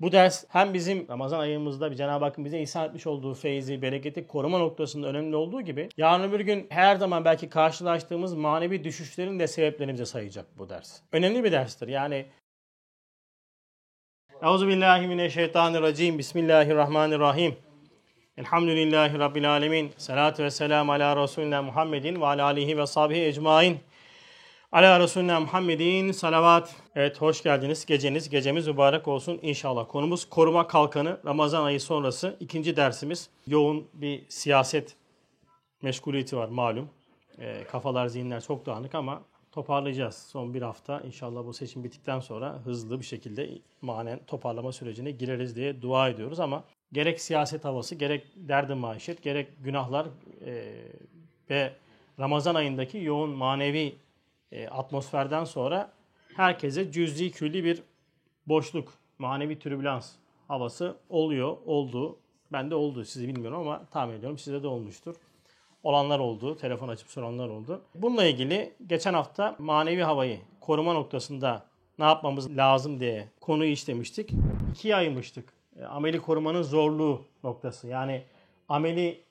Bu ders hem bizim Ramazan ayımızda bir Cenab-ı Hakk'ın bize ihsan etmiş olduğu feyzi, bereketi koruma noktasında önemli olduğu gibi yarın öbür gün her zaman belki karşılaştığımız manevi düşüşlerin de sebeplerini sayacak bu ders. Önemli bir derstir. Yani Euzubillahimineşşeytanirracim. Bismillahirrahmanirrahim. Elhamdülillahi Rabbil alemin. Salatu ve selamu ala Resulina Muhammedin ve ala alihi ve sahbihi ecmain. Ala Resulina Muhammedin salavat. Evet hoş geldiniz. Geceniz, gecemiz mübarek olsun inşallah. Konumuz koruma kalkanı. Ramazan ayı sonrası ikinci dersimiz. Yoğun bir siyaset meşguliyeti var malum. E, kafalar, zihinler çok dağınık ama toparlayacağız. Son bir hafta inşallah bu seçim bittikten sonra hızlı bir şekilde manen toparlama sürecine gireriz diye dua ediyoruz ama gerek siyaset havası, gerek derdi maişet, gerek günahlar e, ve Ramazan ayındaki yoğun manevi e, atmosferden sonra herkese cüz'i külli bir boşluk, manevi türbülans havası oluyor, oldu. Bende oldu, sizi bilmiyorum ama tahmin ediyorum size de olmuştur. Olanlar oldu, telefon açıp soranlar oldu. Bununla ilgili geçen hafta manevi havayı koruma noktasında ne yapmamız lazım diye konuyu işlemiştik. İkiye ayırmıştık. E, ameli korumanın zorluğu noktası. Yani ameli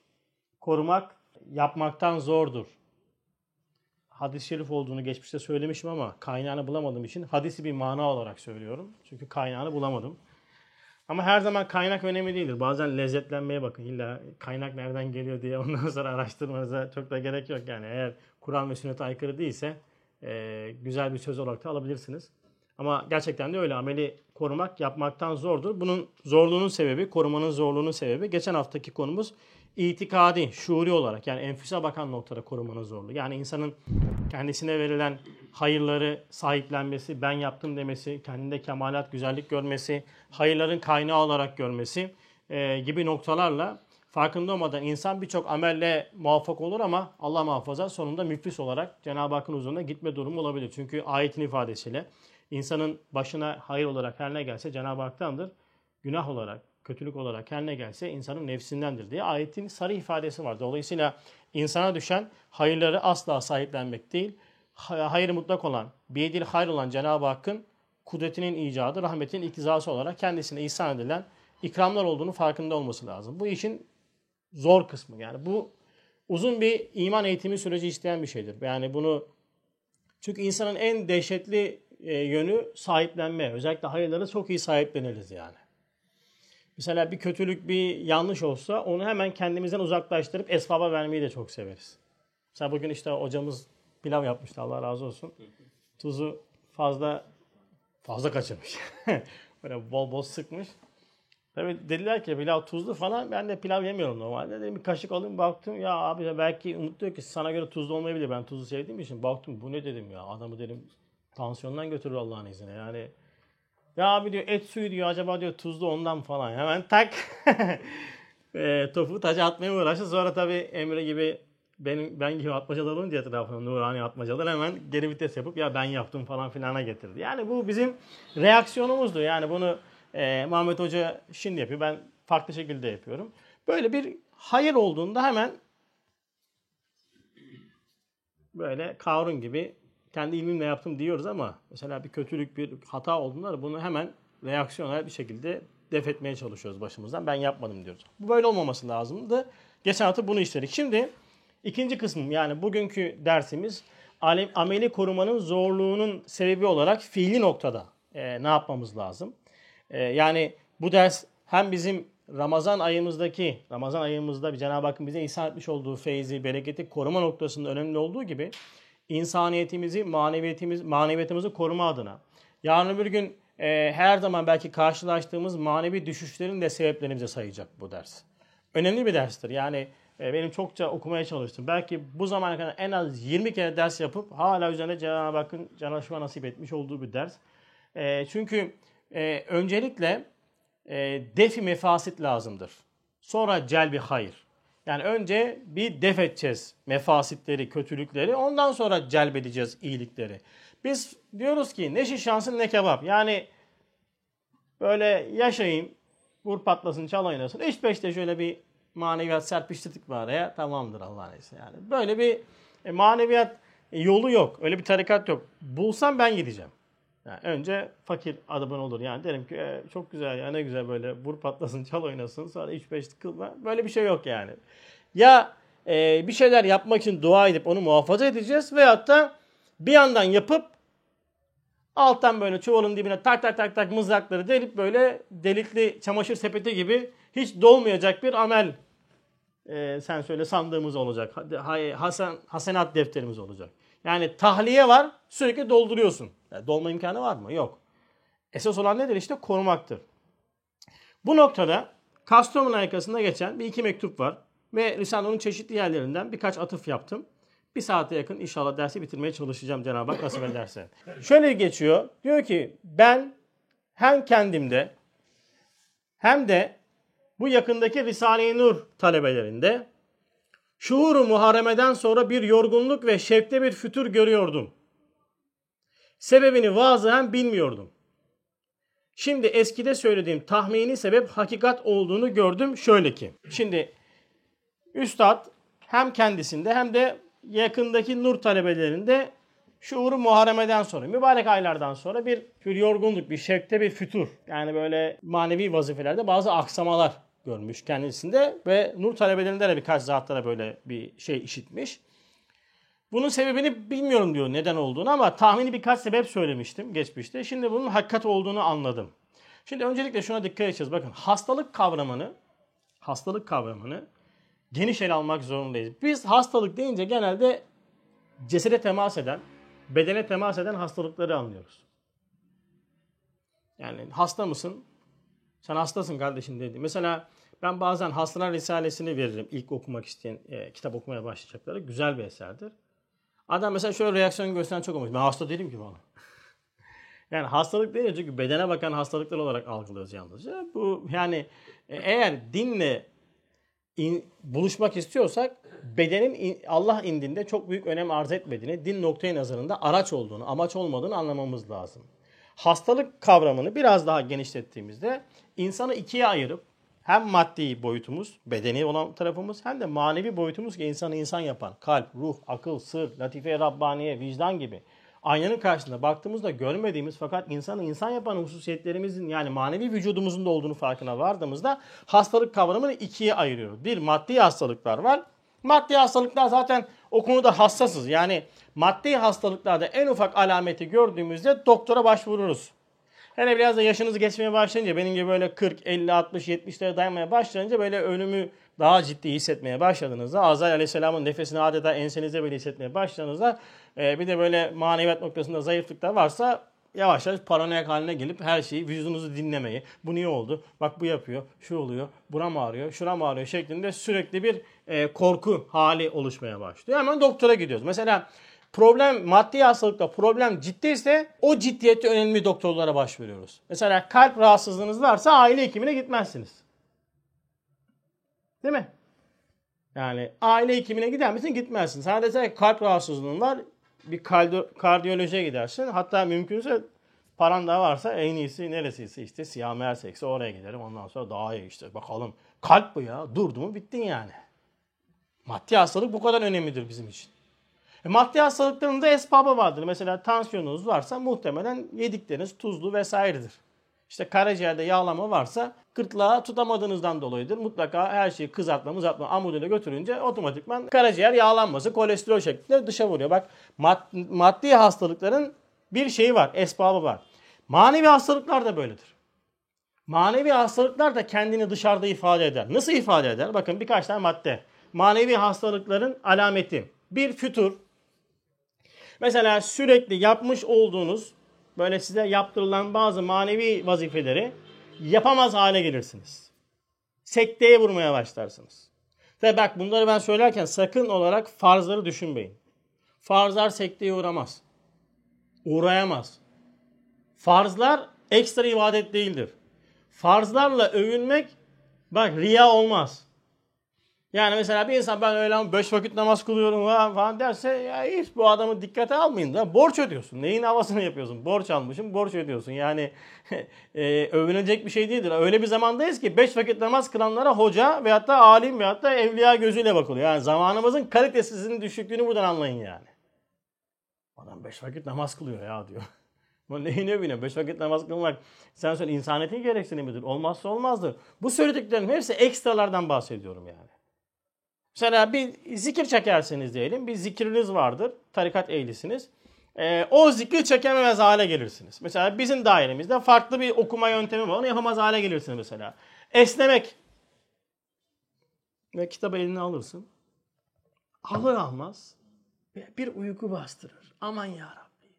korumak yapmaktan zordur hadis-i şerif olduğunu geçmişte söylemişim ama kaynağını bulamadığım için hadisi bir mana olarak söylüyorum. Çünkü kaynağını bulamadım. Ama her zaman kaynak önemli değildir. Bazen lezzetlenmeye bakın. İlla kaynak nereden geliyor diye ondan sonra araştırmanıza çok da gerek yok. Yani eğer Kur'an ve sünnete aykırı değilse e, güzel bir söz olarak da alabilirsiniz. Ama gerçekten de öyle. Ameli korumak yapmaktan zordur. Bunun zorluğunun sebebi, korumanın zorluğunun sebebi geçen haftaki konumuz itikadi, şuuri olarak yani enfüse bakan noktada korumanın zorluğu. Yani insanın kendisine verilen hayırları sahiplenmesi, ben yaptım demesi, kendinde kemalat, güzellik görmesi, hayırların kaynağı olarak görmesi e, gibi noktalarla farkında olmadan insan birçok amelle muvaffak olur ama Allah muhafaza sonunda müflis olarak Cenab-ı Hakk'ın huzuruna gitme durumu olabilir. Çünkü ayetin ifadesiyle insanın başına hayır olarak her ne gelse Cenab-ı Hak'tandır. Günah olarak, kötülük olarak her ne gelse insanın nefsindendir diye ayetin sarı ifadesi var. Dolayısıyla insana düşen hayırları asla sahiplenmek değil, hayır mutlak olan, biyedil hayır olan Cenab-ı Hakk'ın kudretinin icadı, rahmetinin iktizası olarak kendisine ihsan edilen ikramlar olduğunu farkında olması lazım. Bu işin zor kısmı yani bu uzun bir iman eğitimi süreci isteyen bir şeydir. Yani bunu çünkü insanın en dehşetli e, yönü sahiplenme. Özellikle hayırları çok iyi sahipleniriz yani. Mesela bir kötülük, bir yanlış olsa onu hemen kendimizden uzaklaştırıp esbaba vermeyi de çok severiz. Mesela bugün işte hocamız pilav yapmıştı Allah razı olsun. Tuzu fazla fazla kaçırmış. Böyle bol bol sıkmış. Tabii dediler ki pilav tuzlu falan. Ben de pilav yemiyorum normalde. Dedim bir kaşık alayım baktım. Ya abi belki Umut diyor ki sana göre tuzlu olmayabilir. Ben tuzlu sevdiğim için baktım bu ne dedim ya. Adamı dedim tansiyondan götürür Allah'ın izniyle. Yani ya abi diyor et suyu diyor acaba diyor tuzlu ondan falan. Hemen tak e, topu taca atmaya uğraştı. Sonra tabii Emre gibi benim ben gibi atmacalar olunca etrafında nurani atmacalar hemen geri vites yapıp ya ben yaptım falan filana getirdi. Yani bu bizim reaksiyonumuzdu. Yani bunu e, Muhammed Hoca şimdi yapıyor. Ben farklı şekilde yapıyorum. Böyle bir hayır olduğunda hemen böyle Karun gibi kendi ilmimle yaptım diyoruz ama mesela bir kötülük, bir hata olduğunda da bunu hemen reaksiyonel bir şekilde def etmeye çalışıyoruz başımızdan. Ben yapmadım diyoruz. Bu böyle olmaması lazımdı. Geçen hafta bunu işledik. Şimdi ikinci kısmım yani bugünkü dersimiz ameli korumanın zorluğunun sebebi olarak fiili noktada e, ne yapmamız lazım? E, yani bu ders hem bizim Ramazan ayımızdaki, Ramazan ayımızda Cenab-ı Hakk'ın bize ihsan etmiş olduğu feyzi, bereketi koruma noktasında önemli olduğu gibi insaniyetimizi, maneviyetimiz, maneviyatımızı koruma adına. Yarın öbür gün e, her zaman belki karşılaştığımız manevi düşüşlerin de sebeplerini bize sayacak bu ders. Önemli bir derstir. Yani e, benim çokça okumaya çalıştım. Belki bu zamana kadar en az 20 kere ders yapıp hala üzerinde Cenab-ı Hakk'ın canaşma nasip etmiş olduğu bir ders. E, çünkü e, öncelikle e, defi mefasit lazımdır. Sonra celbi hayır. Yani önce bir def edeceğiz mefasitleri, kötülükleri. Ondan sonra celbedeceğiz iyilikleri. Biz diyoruz ki ne şiş şansın ne kebap. Yani böyle yaşayayım, vur patlasın, çal oynasın. İşte beşte şöyle bir maneviyat serpiştirdik mi araya tamamdır Allah'ın izniyle. Yani böyle bir e, maneviyat yolu yok. Öyle bir tarikat yok. Bulsam ben gideceğim. Yani önce fakir adamın olur. Yani derim ki e, çok güzel ya ne güzel böyle vur patlasın çal oynasın sonra 3-5 kılma. Böyle bir şey yok yani. Ya e, bir şeyler yapmak için dua edip onu muhafaza edeceğiz veyahut da bir yandan yapıp alttan böyle çuvalın dibine tak tak tak tak mızrakları delip böyle delikli çamaşır sepeti gibi hiç dolmayacak bir amel e, sen söyle sandığımız olacak. Hasan, hasenat defterimiz olacak. Yani tahliye var sürekli dolduruyorsun. Yani dolma imkanı var mı? Yok. Esas olan nedir? İşte korumaktır. Bu noktada Kastamonu arkasında geçen bir iki mektup var. Ve Risale'nin çeşitli yerlerinden birkaç atıf yaptım. Bir saate yakın inşallah dersi bitirmeye çalışacağım Cenab-ı Hak nasip ederse. Şöyle geçiyor. Diyor ki ben hem kendimde hem de bu yakındaki Risale-i Nur talebelerinde şuuru muharemeden sonra bir yorgunluk ve şevkte bir fütür görüyordum. Sebebini vaazıhen bilmiyordum. Şimdi eskide söylediğim tahmini sebep hakikat olduğunu gördüm şöyle ki. Şimdi Üstad hem kendisinde hem de yakındaki nur talebelerinde şuuru muharemeden sonra, mübarek aylardan sonra bir, bir yorgunluk, bir şevkte bir fütur. Yani böyle manevi vazifelerde bazı aksamalar görmüş kendisinde ve nur talebelerinde de birkaç zatlara böyle bir şey işitmiş. Bunun sebebini bilmiyorum diyor neden olduğunu ama tahmini birkaç sebep söylemiştim geçmişte. Şimdi bunun hakikat olduğunu anladım. Şimdi öncelikle şuna dikkat edeceğiz. Bakın hastalık kavramını hastalık kavramını geniş ele almak zorundayız. Biz hastalık deyince genelde cesede temas eden, bedene temas eden hastalıkları anlıyoruz. Yani hasta mısın? Sen hastasın kardeşim dedi. Mesela ben bazen Hastalar Risalesini veririm ilk okumak isteyen, e, kitap okumaya başlayacakları. Güzel bir eserdir. Adam mesela şöyle reaksiyon gösteren çok olmuş. Ben hasta değilim ki bana. yani hastalık değil çünkü bedene bakan hastalıklar olarak algılıyoruz yalnızca. Bu yani e, eğer dinle in, buluşmak istiyorsak bedenin in, Allah indinde çok büyük önem arz etmediğini, din noktayı nazarında araç olduğunu, amaç olmadığını anlamamız lazım. Hastalık kavramını biraz daha genişlettiğimizde insanı ikiye ayırıp hem maddi boyutumuz, bedeni olan tarafımız hem de manevi boyutumuz ki insanı insan yapan kalp, ruh, akıl, sır, latife, rabbaniye, vicdan gibi aynanın karşısında baktığımızda görmediğimiz fakat insanı insan yapan hususiyetlerimizin yani manevi vücudumuzun da olduğunu farkına vardığımızda hastalık kavramını ikiye ayırıyoruz. Bir maddi hastalıklar var. Maddi hastalıklar zaten o konuda hassasız. Yani maddi hastalıklarda en ufak alameti gördüğümüzde doktora başvururuz. Hele biraz da yaşınız geçmeye başlayınca benim gibi böyle 40, 50, 60, 70'lere dayanmaya başlayınca böyle ölümü daha ciddi hissetmeye başladığınızda Azrail Aleyhisselam'ın nefesini adeta ensenize bile hissetmeye başladığınızda e, bir de böyle maneviyat noktasında zayıflıklar varsa yavaş yavaş paranoyak haline gelip her şeyi vücudunuzu dinlemeyi bu niye oldu bak bu yapıyor şu oluyor buram ağrıyor şuram ağrıyor şeklinde sürekli bir e, korku hali oluşmaya başlıyor. Hemen doktora gidiyoruz. Mesela problem maddi hastalıkta problem ciddiyse o ciddiyette önemli doktorlara başvuruyoruz. Mesela kalp rahatsızlığınız varsa aile hekimine gitmezsiniz. Değil mi? Yani aile hekimine gider misin? Gitmezsin. Sadece kalp rahatsızlığın var. Bir kardiyolojiye gidersin. Hatta mümkünse paran da varsa en iyisi neresiyse işte siyah mersekse oraya giderim. Ondan sonra daha iyi işte bakalım. Kalp bu ya. Durdu mu bittin yani. Maddi hastalık bu kadar önemlidir bizim için. E, maddi hastalıkların da esbabı vardır. Mesela tansiyonunuz varsa muhtemelen yedikleriniz tuzlu vesairedir. İşte karaciğerde yağlama varsa gırtlağı tutamadığınızdan dolayıdır. Mutlaka her şeyi kızartma, mızartma, amuduyla götürünce otomatikman karaciğer yağlanması kolesterol şeklinde dışa vuruyor. Bak mad maddi hastalıkların bir şeyi var, esbabı var. Manevi hastalıklar da böyledir. Manevi hastalıklar da kendini dışarıda ifade eder. Nasıl ifade eder? Bakın birkaç tane madde. Manevi hastalıkların alameti. Bir fütur. Mesela sürekli yapmış olduğunuz böyle size yaptırılan bazı manevi vazifeleri yapamaz hale gelirsiniz. Sekteye vurmaya başlarsınız. Ve bak bunları ben söylerken sakın olarak farzları düşünmeyin. Farzlar sekteye uğramaz. Uğrayamaz. Farzlar ekstra ibadet değildir. Farzlarla övünmek bak riya olmaz. Yani mesela bir insan ben öyle beş vakit namaz kılıyorum falan derse ya hiç bu adamı dikkate almayın da borç ödüyorsun. Neyin havasını yapıyorsun? Borç almışım borç ödüyorsun. Yani e, övünecek bir şey değildir. Öyle bir zamandayız ki beş vakit namaz kılanlara hoca veyahut da alim veyahut da evliya gözüyle bakılıyor. Yani zamanımızın kalitesizliğinin düşüklüğünü buradan anlayın yani. Adam beş vakit namaz kılıyor ya diyor. Bu neyine biniyor? Beş vakit namaz kılmak sen söyle insaniyetin gereksinimidir. Olmazsa olmazdır. Bu söylediklerim hepsi ekstralardan bahsediyorum yani. Mesela bir zikir çekersiniz diyelim. Bir zikriniz vardır. Tarikat ehlisiniz. Ee, o zikri çekememez hale gelirsiniz. Mesela bizim dairemizde farklı bir okuma yöntemi var. Onu yapamaz hale gelirsiniz mesela. Esnemek. Ve kitabı eline alırsın. Alır almaz bir uyku bastırır. Aman ya Rabbi.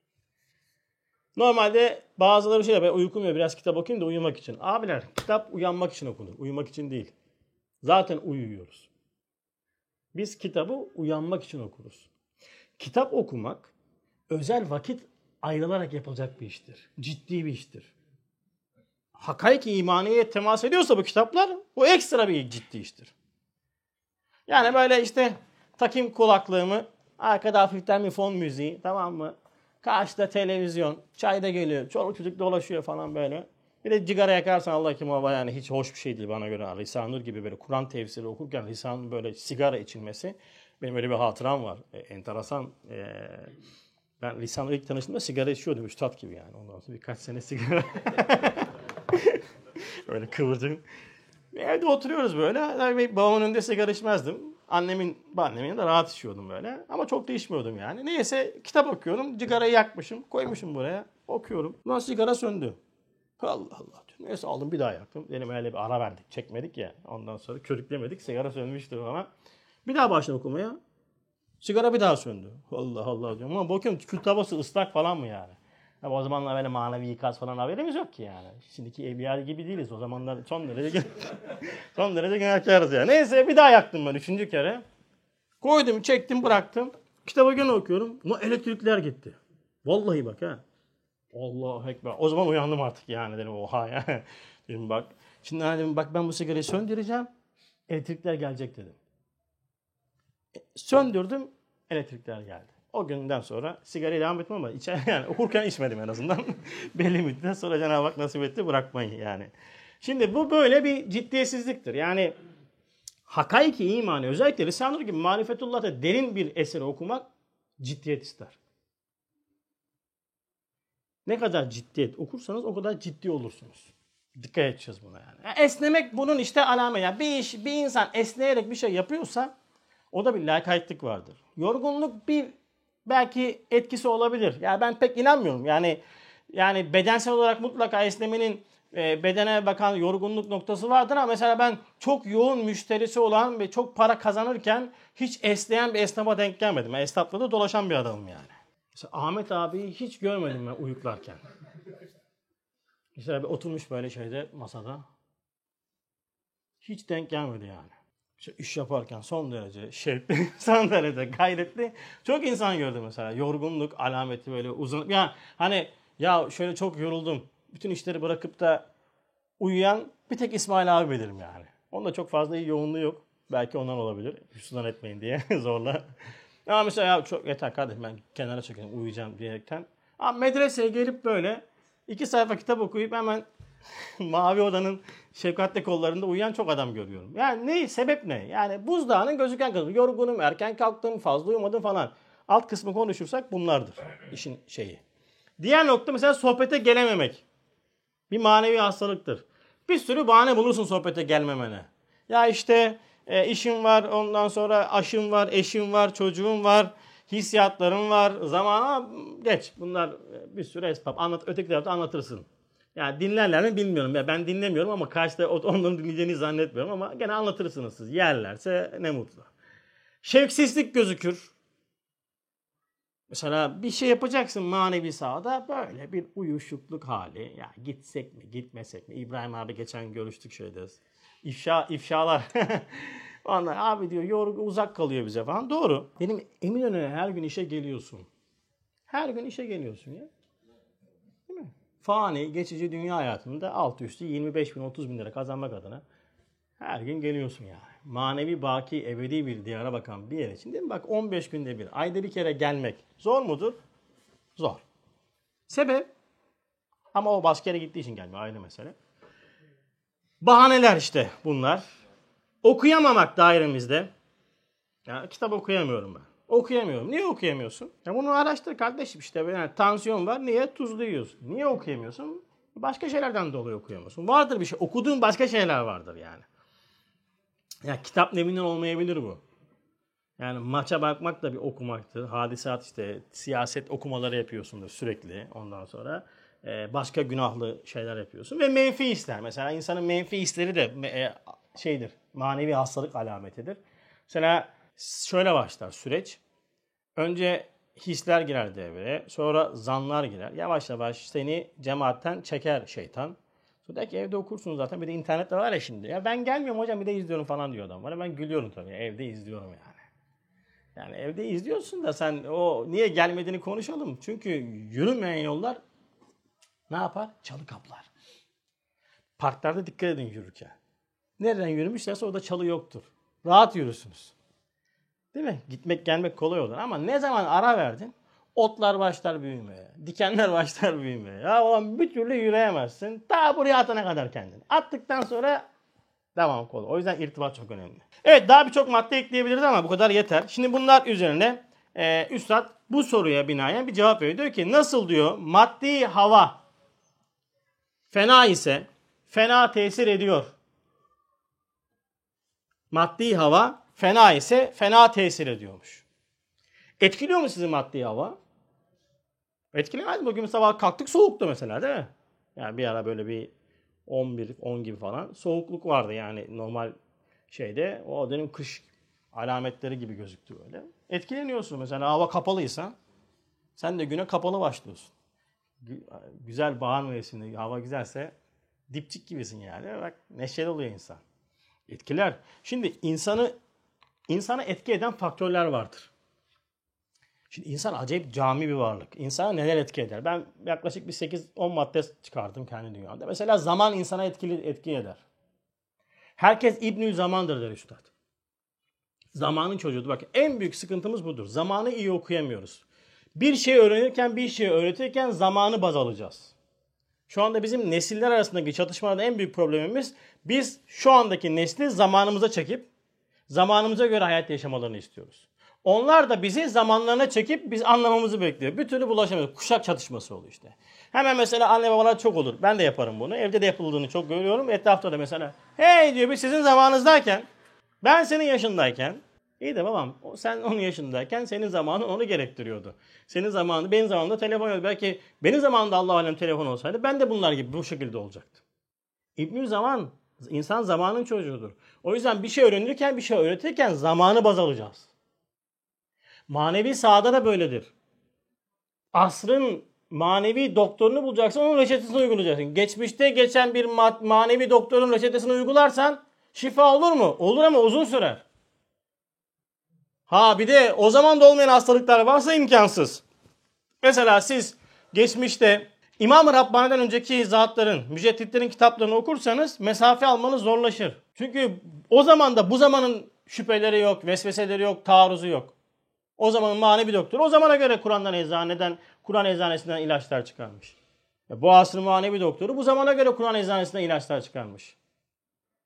Normalde bazıları şey ben uykum ya biraz kitap okuyayım da uyumak için. Abiler kitap uyanmak için okunur. Uyumak için değil. Zaten uyuyoruz. Biz kitabı uyanmak için okuruz. Kitap okumak özel vakit ayrılarak yapılacak bir iştir. Ciddi bir iştir. Hakaik imaniye temas ediyorsa bu kitaplar bu ekstra bir ciddi iştir. Yani böyle işte takayım kulaklığımı arkada hafiften bir fon müziği tamam mı? Karşıda televizyon, çay da geliyor, çoluk çocuk dolaşıyor falan böyle. Bir de cigara yakarsan Allah kim hava yani hiç hoş bir şey değil bana göre. Risale Nur gibi böyle Kur'an tefsiri okurken Risale'nin böyle sigara içilmesi. Benim öyle bir hatıram var. E, enteresan. E, ben Risale ilk tanıştığımda sigara içiyordum. Üstad gibi yani. Ondan sonra birkaç sene sigara. öyle kıvırcık. Evde oturuyoruz böyle. Tabii babamın önünde sigara içmezdim. Annemin, annemin de rahat içiyordum böyle. Ama çok da içmiyordum yani. Neyse kitap okuyorum. Cigarayı yakmışım. Koymuşum buraya. Okuyorum. Lan sigara söndü. Allah Allah diyorum. Neyse aldım bir daha yaktım. Dedim öyle bir ara verdik. Çekmedik ya. Ondan sonra körüklemedik. Sigara sönmüştü ama. Bir daha başladım okumaya. Sigara bir daha söndü. Allah Allah diyorum. Ama bakıyorum kül tabası ıslak falan mı yani? Ama o zamanlar böyle manevi ikaz falan haberimiz yok ki yani. Şimdiki evliya gibi değiliz. O zamanlar son derece son derece günahkarız ya. Neyse bir daha yaktım ben üçüncü kere. Koydum, çektim, bıraktım. Kitabı gene okuyorum. Ama elektrikler gitti. Vallahi bak ha. Allahu Ekber. O zaman uyandım artık yani dedim oha ya. dedim bak. Şimdi dedim bak ben bu sigarayı söndüreceğim. Elektrikler gelecek dedim. E, söndürdüm. Elektrikler geldi. O günden sonra sigarayı devam etmem ama içer, yani okurken içmedim en azından. Belli müddet sonra Cenab-ı Hak nasip etti bırakmayı yani. Şimdi bu böyle bir ciddiyetsizliktir. Yani hakaiki imanı özellikle Risale-i gibi marifetullah'ta derin bir eseri okumak ciddiyet ister. Ne kadar ciddiyet okursanız o kadar ciddi olursunuz. Dikkat edeceğiz buna yani. yani esnemek bunun işte alameti. Yani bir iş, bir insan esneyerek bir şey yapıyorsa o da bir lakaytlık vardır. Yorgunluk bir belki etkisi olabilir. Yani ben pek inanmıyorum. Yani yani bedensel olarak mutlaka esnemenin e, bedene bakan yorgunluk noktası vardır ama mesela ben çok yoğun müşterisi olan ve çok para kazanırken hiç esneyen bir esnafa denk gelmedim. Ben esnafla da dolaşan bir adamım yani. Mesela Ahmet abiyi hiç görmedim ben uyuklarken. Mesela bir oturmuş böyle şeyde masada. Hiç denk gelmedi yani. İşte iş yaparken son derece şevkli, son derece gayretli. Çok insan gördüm mesela. Yorgunluk alameti böyle uzun. Ya hani ya şöyle çok yoruldum. Bütün işleri bırakıp da uyuyan bir tek İsmail abi bilirim yani. Onda çok fazla iyi yoğunluğu yok. Belki ondan olabilir. Hüsnan etmeyin diye zorla. Ama mesela ya çok yeter kardeşim ben kenara çekeyim uyuyacağım diyerekten. Ama medreseye gelip böyle iki sayfa kitap okuyup hemen mavi odanın şefkatli kollarında uyuyan çok adam görüyorum. Yani ne? Sebep ne? Yani buzdağının gözüken kısmı. Yorgunum, erken kalktım, fazla uyumadım falan. Alt kısmı konuşursak bunlardır işin şeyi. Diğer nokta mesela sohbete gelememek. Bir manevi hastalıktır. Bir sürü bahane bulursun sohbete gelmemene. Ya işte e, işim var, ondan sonra aşım var, eşim var, çocuğum var, hissiyatlarım var. Zamana geç. Bunlar e, bir sürü esbab. Anlat, öteki tarafta anlatırsın. Yani dinlerler mi bilmiyorum. Ya ben dinlemiyorum ama karşıda onların dinleyeceğini zannetmiyorum ama gene anlatırsınız siz. Yerlerse ne mutlu. Şevksizlik gözükür. Mesela bir şey yapacaksın manevi sahada böyle bir uyuşukluk hali. Ya gitsek mi gitmesek mi? İbrahim abi geçen görüştük şeyde. İfşa, ifşalar. Onlar abi diyor yorgun uzak kalıyor bize falan. Doğru. Benim Eminönü'ne her gün işe geliyorsun. Her gün işe geliyorsun ya fani, geçici dünya hayatında alt üstü 25 bin 30 bin lira kazanmak adına her gün geliyorsun yani. Manevi, baki, ebedi bir diyara bakan bir yer için değil mi? Bak 15 günde bir, ayda bir kere gelmek zor mudur? Zor. Sebep? Ama o başka yere gittiği için gelmiyor ayrı mesele. Bahaneler işte bunlar. Okuyamamak dairemizde. Yani kitap okuyamıyorum ben. Okuyamıyorum. Niye okuyamıyorsun? Ya bunu araştır kardeşim işte. Yani tansiyon var. Niye? Tuzlu yiyorsun. Niye okuyamıyorsun? Başka şeylerden dolayı okuyamıyorsun. Vardır bir şey. Okuduğun başka şeyler vardır yani. Ya kitap nevinden olmayabilir bu. Yani maça bakmak da bir okumaktır. Hadisat işte siyaset okumaları yapıyorsundur sürekli ondan sonra. Ee, başka günahlı şeyler yapıyorsun. Ve menfi hisler. Mesela insanın menfi hisleri de e, şeydir. Manevi hastalık alametidir. Mesela şöyle başlar süreç. Önce hisler girer devreye. Sonra zanlar girer. Yavaş yavaş seni cemaatten çeker şeytan. Sonra der ki evde okursun zaten. Bir de internette var ya şimdi. Ya ben gelmiyorum hocam bir de izliyorum falan diyor adam. Bana ben gülüyorum tabii. Evde izliyorum yani. Yani evde izliyorsun da sen o niye gelmediğini konuşalım. Çünkü yürümeyen yollar ne yapar? Çalı kaplar. Parklarda dikkat edin yürürken. Nereden yürümüşlerse orada çalı yoktur. Rahat yürürsünüz. Değil mi? Gitmek gelmek kolay olur. Ama ne zaman ara verdin? Otlar başlar büyümeye. Dikenler başlar büyümeye. Ya ulan bir türlü yürüyemezsin. Ta buraya atana kadar kendini. Attıktan sonra devam kolay. O yüzden irtibat çok önemli. Evet daha birçok madde ekleyebiliriz ama bu kadar yeter. Şimdi bunlar üzerine e, Üstad bu soruya binaen bir cevap veriyor. Diyor ki nasıl diyor maddi hava fena ise fena tesir ediyor. Maddi hava fena ise fena tesir ediyormuş. Etkiliyor mu sizi maddi hava? Etkilemez mi? Bugün sabah kalktık soğuktu mesela değil mi? Yani bir ara böyle bir 11, 10 gibi falan soğukluk vardı yani normal şeyde. O dönem kış alametleri gibi gözüktü böyle. Etkileniyorsun mesela hava kapalıysa sen de güne kapalı başlıyorsun. Güzel bahar mevsiminde hava güzelse dipçik gibisin yani. Bak neşeli oluyor insan. Etkiler. Şimdi insanı insana etki eden faktörler vardır. Şimdi insan acayip cami bir varlık. İnsana neler etki eder? Ben yaklaşık bir 8-10 madde çıkardım kendi dünyamda. Mesela zaman insana etkili etki eder. Herkes İbnü Zaman'dır der üstad. Zamanın çocuğudur. Bak en büyük sıkıntımız budur. Zamanı iyi okuyamıyoruz. Bir şey öğrenirken, bir şey öğretirken zamanı baz alacağız. Şu anda bizim nesiller arasındaki çatışmada en büyük problemimiz biz şu andaki nesli zamanımıza çekip zamanımıza göre hayat yaşamalarını istiyoruz. Onlar da bizi zamanlarına çekip biz anlamamızı bekliyor. Bir türlü bulaşamıyoruz. Kuşak çatışması oluyor işte. Hemen mesela anne babalar çok olur. Ben de yaparım bunu. Evde de yapıldığını çok görüyorum. Etrafta da mesela hey diyor biz sizin zamanınızdayken ben senin yaşındayken iyi de babam sen onun yaşındayken senin zamanın onu gerektiriyordu. Senin zamanı benim zamanımda telefon yok. Belki benim zamanımda Allah alem telefon olsaydı ben de bunlar gibi bu şekilde olacaktım. İbnü Zaman insan zamanın çocuğudur. O yüzden bir şey öğrenirken bir şey öğretirken zamanı baz alacağız. Manevi sahada da böyledir. Asrın manevi doktorunu bulacaksın, onun reçetesini uygulayacaksın. Geçmişte geçen bir manevi doktorun reçetesini uygularsan şifa olur mu? Olur ama uzun sürer. Ha bir de o zaman da olmayan hastalıklar varsa imkansız. Mesela siz geçmişte İmam-ı Rabbani'den önceki zatların, mücedditlerin kitaplarını okursanız mesafe almanız zorlaşır. Çünkü o zaman da bu zamanın şüpheleri yok, vesveseleri yok, taarruzu yok. O zamanın manevi doktor o zamana göre Kur'an'dan eczaneden, Kur'an eczanesinden ilaçlar çıkarmış. E bu asrın manevi doktoru bu zamana göre Kur'an eczanesinden ilaçlar çıkarmış.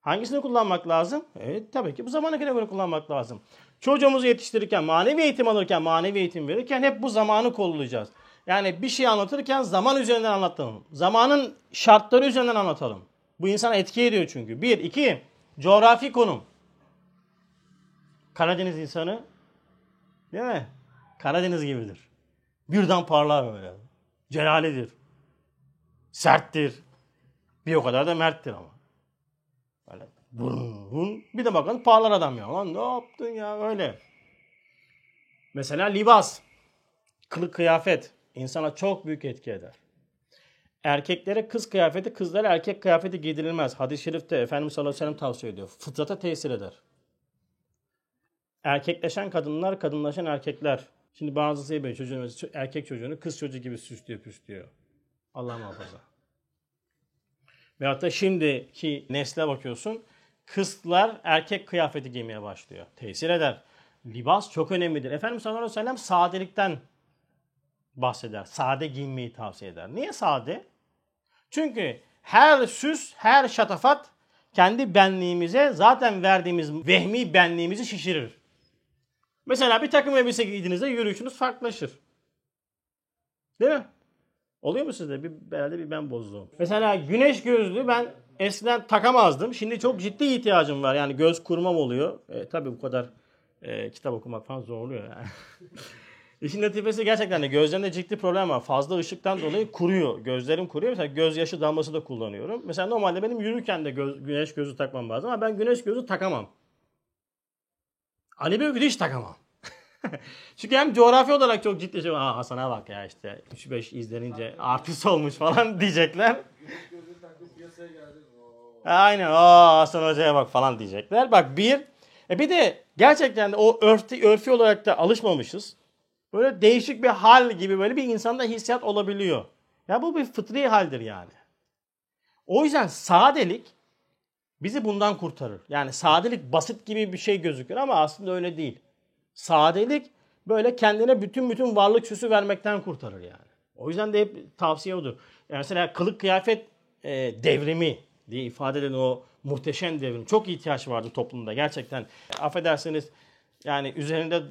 Hangisini kullanmak lazım? Evet tabii ki bu zamana göre kullanmak lazım. Çocuğumuzu yetiştirirken, manevi eğitim alırken, manevi eğitim verirken hep bu zamanı kollayacağız. Yani bir şey anlatırken zaman üzerinden anlatalım. Zamanın şartları üzerinden anlatalım. Bu insana etki ediyor çünkü. Bir, iki, coğrafi konum. Karadeniz insanı Değil mi? Karadeniz gibidir. Birden parlar böyle. Celalidir. Serttir. Bir o kadar da merttir ama. Bir de bakın parlar adam ya. Lan ne yaptın ya öyle. Mesela libas. Kılık kıyafet. insana çok büyük etki eder. Erkeklere kız kıyafeti, kızlara erkek kıyafeti giydirilmez. Hadis-i şerifte Efendimiz sallallahu aleyhi ve sellem tavsiye ediyor. Fıtrata tesir eder. Erkekleşen kadınlar, kadınlaşan erkekler. Şimdi bazısı yapıyor çocuğunu, erkek çocuğunu kız çocuğu gibi süslüyor püslüyor. Allah muhafaza. Veyahut da şimdiki nesle bakıyorsun. Kızlar erkek kıyafeti giymeye başlıyor. Tesir eder. Libas çok önemlidir. Efendimiz sallallahu aleyhi ve sellem sadelikten bahseder. Sade giyinmeyi tavsiye eder. Niye sade? Çünkü her süs, her şatafat kendi benliğimize zaten verdiğimiz vehmi benliğimizi şişirir. Mesela bir takım elbise giydiğinizde yürüyüşünüz farklılaşır. Değil mi? Oluyor mu sizde? Bir, herhalde bir ben bozdum. Mesela güneş gözlüğü ben eskiden takamazdım. Şimdi çok ciddi ihtiyacım var. Yani göz kurmam oluyor. E, tabii bu kadar e, kitap okumak falan zorluyor yani. İşin neticesi gerçekten de gözlerimde ciddi problem var. Fazla ışıktan dolayı kuruyor. Gözlerim kuruyor. Mesela gözyaşı damlası da kullanıyorum. Mesela normalde benim yürürken de göz, güneş gözü takmam lazım ama ben güneş gözü takamam. Ali Bey hiç takamam. Çünkü hem coğrafi olarak çok ciddi şey. Aa Hasan'a bak ya işte 3-5 izlenince artist olmuş falan diyecekler. Aynen. Aa Hasan Hoca'ya bak falan diyecekler. Bak bir. E bir de gerçekten de o örfi, örfi olarak da alışmamışız. Böyle değişik bir hal gibi böyle bir insanda hissiyat olabiliyor. Ya bu bir fıtri haldir yani. O yüzden sadelik bizi bundan kurtarır. Yani sadelik basit gibi bir şey gözükür ama aslında öyle değil. Sadelik böyle kendine bütün bütün varlık süsü vermekten kurtarır yani. O yüzden de hep tavsiye odur. Yani mesela kılık kıyafet e, devrimi diye ifade edilen o muhteşem devrim. Çok ihtiyaç vardı toplumda gerçekten. Affedersiniz yani üzerinde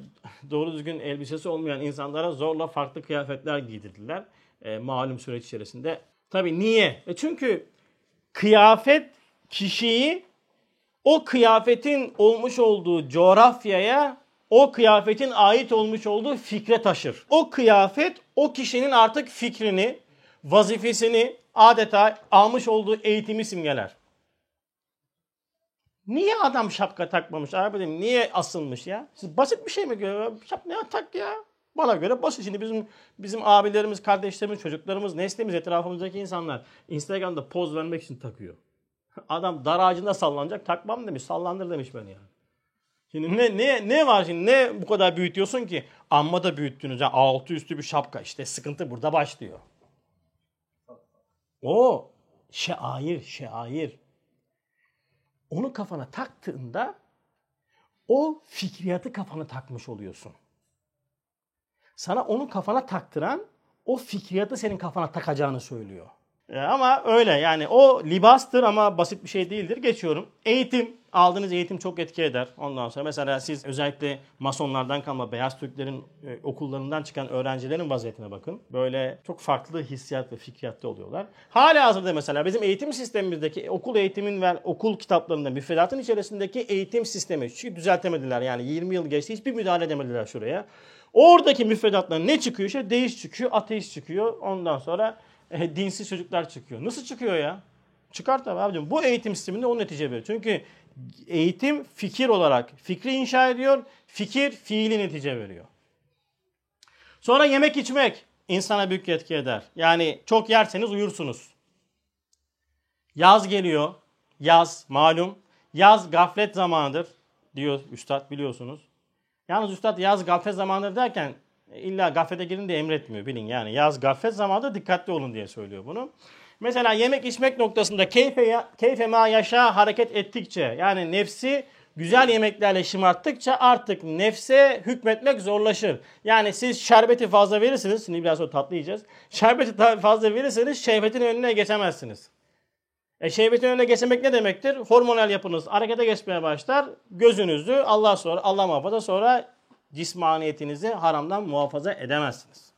doğru düzgün elbisesi olmayan insanlara zorla farklı kıyafetler giydirdiler. E, malum süreç içerisinde. Tabii niye? E çünkü kıyafet kişiyi o kıyafetin olmuş olduğu coğrafyaya o kıyafetin ait olmuş olduğu fikre taşır. O kıyafet o kişinin artık fikrini, vazifesini adeta almış olduğu eğitimi simgeler. Niye adam şapka takmamış abi Niye asılmış ya? Siz basit bir şey mi görüyor? Şapka ne tak ya? Bana göre basit. Şimdi bizim bizim abilerimiz, kardeşlerimiz, çocuklarımız, neslimiz, etrafımızdaki insanlar Instagram'da poz vermek için takıyor. Adam dar ağacında sallanacak takmam demiş. Sallandır demiş beni yani. Şimdi ne ne ne var şimdi? Ne bu kadar büyütüyorsun ki? Amma da büyüttünüz. Yani altı üstü bir şapka. İşte sıkıntı burada başlıyor. O şair, şair. Onu kafana taktığında o fikriyatı kafana takmış oluyorsun. Sana onu kafana taktıran o fikriyatı senin kafana takacağını söylüyor. E, ama öyle yani o libastır ama basit bir şey değildir. Geçiyorum. Eğitim. Aldığınız eğitim çok etki eder. Ondan sonra mesela siz özellikle masonlardan kalma beyaz Türklerin e, okullarından çıkan öğrencilerin vaziyetine bakın. Böyle çok farklı hissiyat ve fikriyatta oluyorlar. Hala hazırda mesela bizim eğitim sistemimizdeki okul eğitimin ve okul kitaplarında müfredatın içerisindeki eğitim sistemi çünkü düzeltemediler yani 20 yıl geçti hiçbir müdahale edemediler şuraya. Oradaki müfredatlar ne çıkıyor? İşte deist çıkıyor, ateist çıkıyor. Ondan sonra e, dinsiz çocuklar çıkıyor. Nasıl çıkıyor ya? Çıkar tabii abicim. Bu eğitim sisteminde o netice veriyor. Çünkü eğitim fikir olarak fikri inşa ediyor. Fikir fiili netice veriyor. Sonra yemek içmek insana büyük etki eder. Yani çok yerseniz uyursunuz. Yaz geliyor. Yaz malum. Yaz gaflet zamanıdır diyor üstad biliyorsunuz. Yalnız üstad yaz gaflet zamanıdır derken illa gaflete girin de emretmiyor bilin yani. Yaz gaflet zamanında dikkatli olun diye söylüyor bunu. Mesela yemek içmek noktasında keyfe, keyfe ma yaşa hareket ettikçe yani nefsi güzel yemeklerle şımarttıkça artık nefse hükmetmek zorlaşır. Yani siz şerbeti fazla verirsiniz. Şimdi biraz sonra tatlı yiyeceğiz. Şerbeti fazla verirseniz şehvetin önüne geçemezsiniz. E şehvetin önüne geçemek ne demektir? Hormonal yapınız harekete geçmeye başlar. Gözünüzü Allah sonra Allah muhafaza sonra cismaniyetinizi haramdan muhafaza edemezsiniz.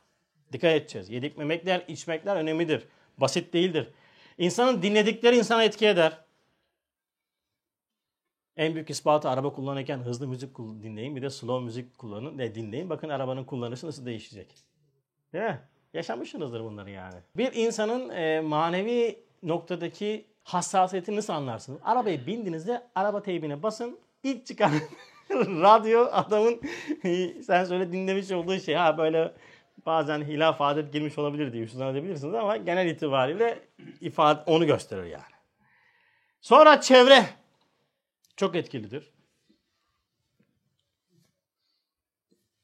Dikkat edeceğiz. Yedik memekler, içmekler önemlidir. Basit değildir. İnsanın dinledikleri insana etki eder. En büyük ispatı araba kullanırken hızlı müzik dinleyin. Bir de slow müzik kullanın ve dinleyin. Bakın arabanın kullanışı nasıl değişecek. Değil mi? Yaşamışsınızdır bunları yani. Bir insanın e, manevi noktadaki hassasiyetini nasıl anlarsınız? Arabayı bindiğinizde araba teybine basın. İlk çıkan radyo adamın sen söyle dinlemiş olduğu şey. Ha böyle bazen hilaf adet girmiş olabilir diye üstünden edebilirsiniz ama genel itibariyle ifade onu gösterir yani. Sonra çevre çok etkilidir.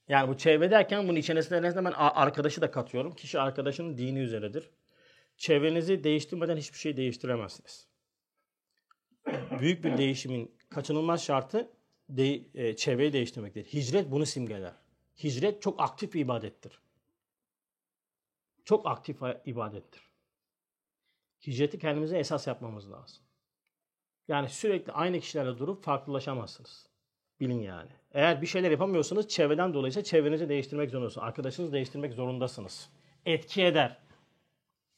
Yani bu çevre derken bunun içerisinde en ben arkadaşı da katıyorum. Kişi arkadaşının dini üzeredir. Çevrenizi değiştirmeden hiçbir şey değiştiremezsiniz. Büyük bir değişimin kaçınılmaz şartı de, e, çevreyi değiştirmektir. Hicret bunu simgeler. Hicret çok aktif bir ibadettir. Çok aktif ibadettir. Hicreti kendimize esas yapmamız lazım. Yani sürekli aynı kişilerle durup farklılaşamazsınız. Bilin yani. Eğer bir şeyler yapamıyorsanız çevreden dolayısıyla çevrenizi değiştirmek zorundasınız. Arkadaşınızı değiştirmek zorundasınız. Etki eder.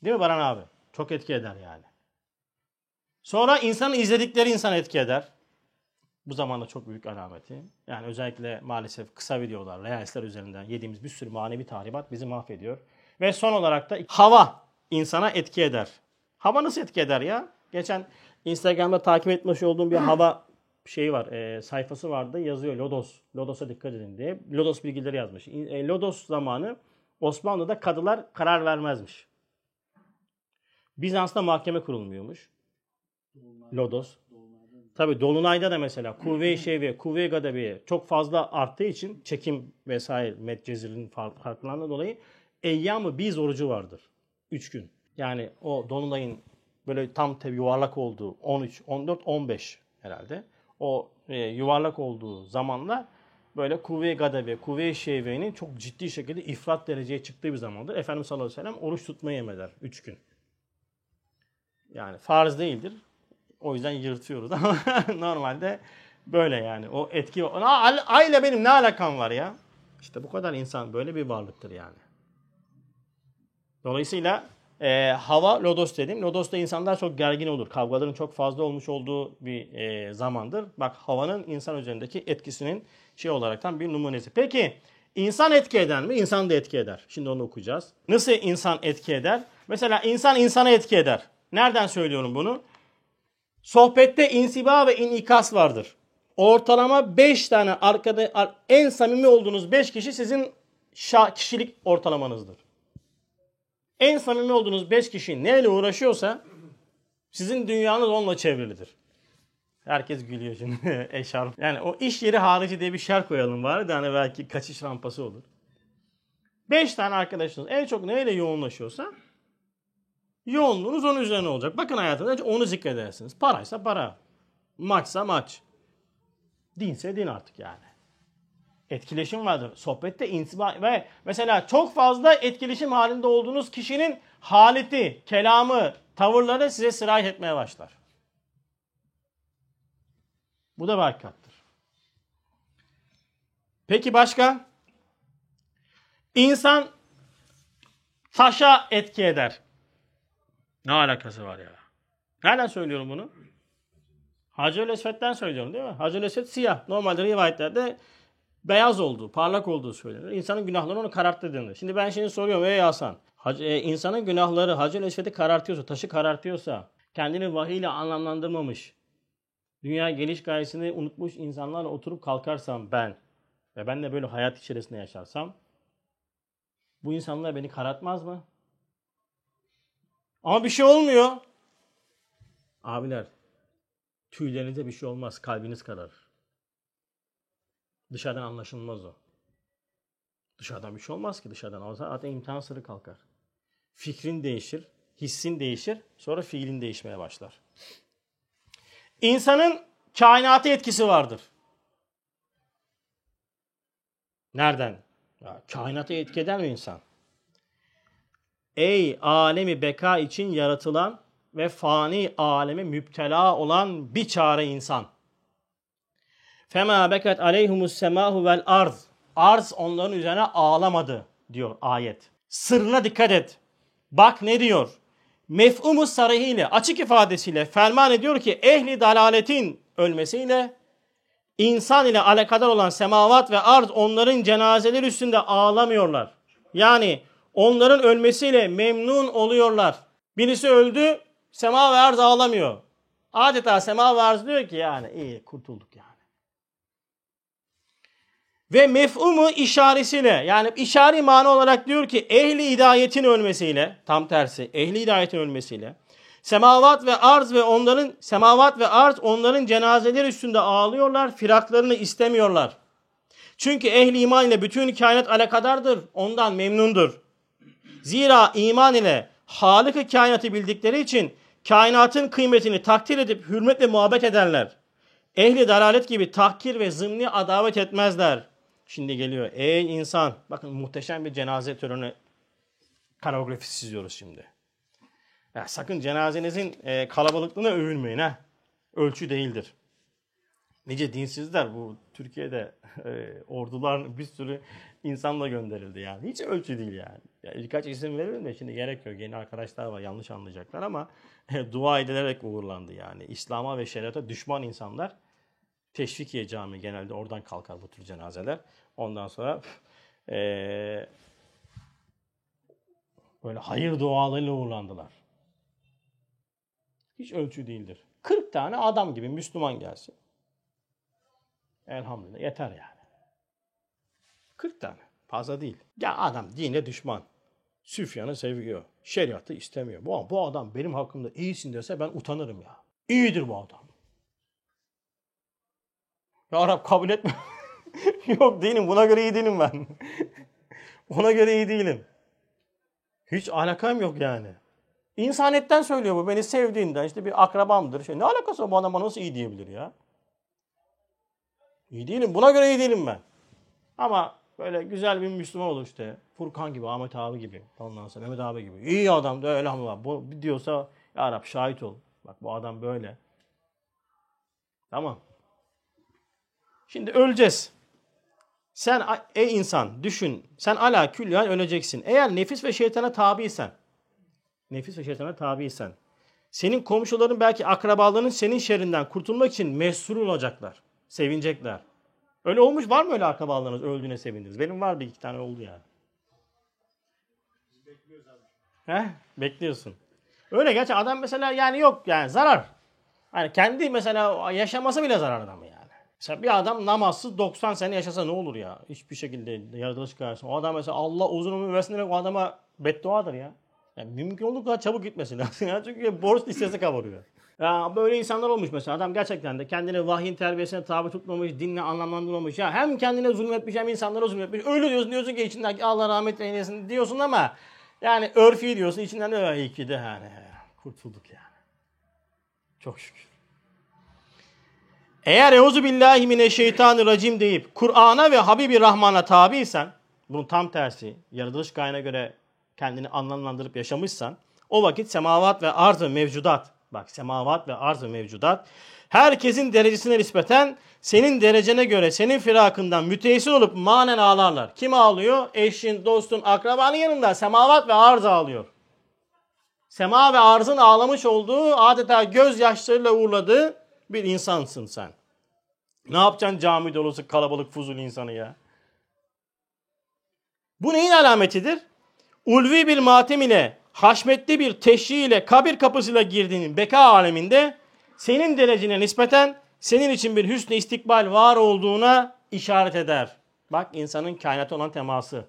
Değil mi Baran abi? Çok etki eder yani. Sonra insanın izledikleri insan etki eder. Bu zamanda çok büyük alameti. Yani özellikle maalesef kısa videolar, reelsler üzerinden yediğimiz bir sürü manevi tahribat bizi mahvediyor. Ve son olarak da hava insana etki eder. Hava nasıl etki eder ya? Geçen Instagram'da takip etmiş olduğum bir hava şeyi var, e, sayfası vardı. Yazıyor Lodos. Lodos'a dikkat edin diye. Lodos bilgileri yazmış. E, Lodos zamanı Osmanlı'da kadılar karar vermezmiş. Bizans'ta mahkeme kurulmuyormuş. Lodos. Tabi Dolunay'da da mesela kuvve-i şevi, kuvve-i gadabi çok fazla arttığı için çekim vesaire Medcezir'in farklılığından dolayı eyyamı biz orucu vardır. 3 gün. Yani o Dolunay'ın böyle tam yuvarlak olduğu 13, 14, 15 herhalde. O e, yuvarlak olduğu zamanla böyle kuvve-i gadabi, kuvve-i şeviyenin çok ciddi şekilde ifrat dereceye çıktığı bir zamandır. Efendimiz sallallahu aleyhi ve sellem oruç tutmayı emreder 3 gün. Yani farz değildir. O yüzden yırtıyoruz ama normalde böyle yani. O etki Ay ile benim ne alakam var ya? İşte bu kadar insan böyle bir varlıktır yani. Dolayısıyla e, hava lodos dedim. Lodos'ta insanlar çok gergin olur. Kavgaların çok fazla olmuş olduğu bir e, zamandır. Bak havanın insan üzerindeki etkisinin şey olaraktan bir numunesi. Peki insan etki eder mi? İnsan da etki eder. Şimdi onu okuyacağız. Nasıl insan etki eder? Mesela insan insana etki eder. Nereden söylüyorum bunu? Sohbette insiba ve inikas vardır. Ortalama 5 tane arkada en samimi olduğunuz 5 kişi sizin kişilik ortalamanızdır. En samimi olduğunuz 5 kişi neyle uğraşıyorsa sizin dünyanız onunla çevrilidir. Herkes gülüyor şimdi eşarp. Yani o iş yeri harici diye bir şer koyalım var da hani belki kaçış rampası olur. 5 tane arkadaşınız en çok neyle yoğunlaşıyorsa Yoğunluğunuz onun üzerine olacak. Bakın hayatınızda onu zikredersiniz. Paraysa para. Maçsa maç. Dinse din artık yani. Etkileşim vardır. Sohbette intiba ve mesela çok fazla etkileşim halinde olduğunuz kişinin haleti, kelamı, tavırları size sirayet etmeye başlar. Bu da barikattır. Peki başka? İnsan taşa etki eder. Ne alakası var ya? Nereden söylüyorum bunu? Hacer Esved'den söylüyorum değil mi? Hacer Esved siyah. Normalde rivayetlerde beyaz olduğu, parlak olduğu söylenir. İnsanın günahları onu kararttı denir. Şimdi ben şimdi soruyorum ey Hasan. E, insanın günahları Hacer Esved'i karartıyorsa, taşı karartıyorsa, kendini vahiy ile anlamlandırmamış, dünya geliş gayesini unutmuş insanlarla oturup kalkarsam ben ve ben de böyle hayat içerisinde yaşarsam bu insanlar beni karartmaz mı? Ama bir şey olmuyor. Abiler, tüylerinize bir şey olmaz. Kalbiniz kararır. Dışarıdan anlaşılmaz o. Dışarıdan bir şey olmaz ki dışarıdan. O zaten imtihan sırrı kalkar. Fikrin değişir, hissin değişir, sonra fiilin değişmeye başlar. İnsanın kainata etkisi vardır. Nereden? Ya, kainata etki mi insan? Ey alemi beka için yaratılan ve fani aleme müptela olan bir çare insan. Fema bekat aleyhumus semahu vel arz. Arz onların üzerine ağlamadı diyor ayet. Sırrına dikkat et. Bak ne diyor? Mef'umu sarıhiyle açık ifadesiyle ferman ediyor ki ehli dalaletin ölmesiyle insan ile alakadar olan semavat ve arz onların cenazeleri üstünde ağlamıyorlar. Yani onların ölmesiyle memnun oluyorlar. Birisi öldü, sema ve arz ağlamıyor. Adeta sema ve arz diyor ki yani iyi kurtulduk yani. Ve mef'umu işaresiyle yani işari mana olarak diyor ki ehli hidayetin ölmesiyle tam tersi ehli hidayetin ölmesiyle semavat ve arz ve onların semavat ve arz onların cenazeleri üstünde ağlıyorlar firaklarını istemiyorlar. Çünkü ehli iman ile bütün kainat alakadardır ondan memnundur. Zira iman ile Halık-ı kainatı bildikleri için kainatın kıymetini takdir edip hürmet ve muhabbet ederler. Ehli dalalet gibi tahkir ve zımni adavet etmezler. Şimdi geliyor. Ey insan. Bakın muhteşem bir cenaze töreni koreografisi çiziyoruz şimdi. Ya sakın cenazenizin e, kalabalıklığına övünmeyin ha. Ölçü değildir. Nice dinsizler bu Türkiye'de e, ordular bir sürü insanla gönderildi yani. Hiç ölçü değil yani. yani birkaç isim verelim de şimdi gerek yok. Yeni arkadaşlar var yanlış anlayacaklar ama dua edilerek uğurlandı yani. İslam'a ve şeriata düşman insanlar Teşvikiye Camii genelde oradan kalkar bu tür cenazeler. Ondan sonra e, böyle hayır dualarıyla uğurlandılar. Hiç ölçü değildir. 40 tane adam gibi Müslüman gelsin. Elhamdülillah yeter yani. 40 tane. Fazla değil. Ya adam dine düşman. Süfyan'ı seviyor. Şeriatı istemiyor. Bu, bu adam benim hakkımda iyisin dese ben utanırım ya. İyidir bu adam. Ya Arap kabul etme. Yok değilim. Buna göre iyi değilim ben. Ona göre iyi değilim. Hiç alakam yok yani. İnsanetten söylüyor bu. Beni sevdiğinden işte bir akrabamdır. Şey, ne alakası var bu adama nasıl iyi diyebilir ya? İyi değilim. Buna göre iyi değilim ben. Ama böyle güzel bir Müslüman olur işte. Furkan gibi, Ahmet abi gibi. Ondan sonra Mehmet abi gibi. İyi adam da elhamdülillah. Bu diyorsa ya Rab şahit ol. Bak bu adam böyle. Tamam. Şimdi öleceğiz. Sen ey insan düşün. Sen ala külliyen öleceksin. Eğer nefis ve şeytana tabiysen. Nefis ve şeytana tabiysen. Senin komşuların belki akrabaların senin şerrinden kurtulmak için mesrur olacaklar. Sevinecekler. Öyle olmuş var mı öyle akrabalarınız öldüğüne sevindiniz? Benim var bir iki tane oldu yani. Bekliyoruz bekliyorsun. Öyle gerçi adam mesela yani yok yani zarar. Hani kendi mesela yaşaması bile zarar adamı yani. Mesela bir adam namazsız 90 sene yaşasa ne olur ya? Hiçbir şekilde yaratılış karşısında. O adam mesela Allah uzun ömür versin demek o adama bedduadır ya. Yani mümkün olduğu kadar çabuk gitmesi lazım. Ya. Çünkü borç listesi kabarıyor. Ya böyle insanlar olmuş mesela. Adam gerçekten de kendini vahyin terbiyesine tabi tutmamış, dinle anlamlandırmamış. Ya hem kendine zulmetmiş hem insanlara zulmetmiş. Öyle diyorsun diyorsun ki içinden Allah rahmet eylesin diyorsun ama yani örfi diyorsun içinden de iyi ki de yani. Kurtulduk yani. Çok şükür. Eğer euzu billahi mineşşeytanirracim deyip Kur'an'a ve Habibi Rahman'a tabiysen, bunun tam tersi, yaratılış gayene göre kendini anlamlandırıp yaşamışsan, o vakit semavat ve arz mevcudat, bak semavat ve arz mevcudat, herkesin derecesine nispeten senin derecene göre senin firakından müteessir olup manen ağlarlar. Kim ağlıyor? Eşin, dostun, akrabanın yanında semavat ve arz ağlıyor. Sema ve arzın ağlamış olduğu adeta gözyaşlarıyla uğurladığı bir insansın sen. Ne yapacaksın cami dolusu kalabalık fuzul insanı ya? Bu neyin alametidir? Ulvi bir matem ile, haşmetli bir teşri ile, kabir kapısıyla girdiğinin beka aleminde senin derecine nispeten senin için bir hüsnü istikbal var olduğuna işaret eder. Bak insanın kainata olan teması.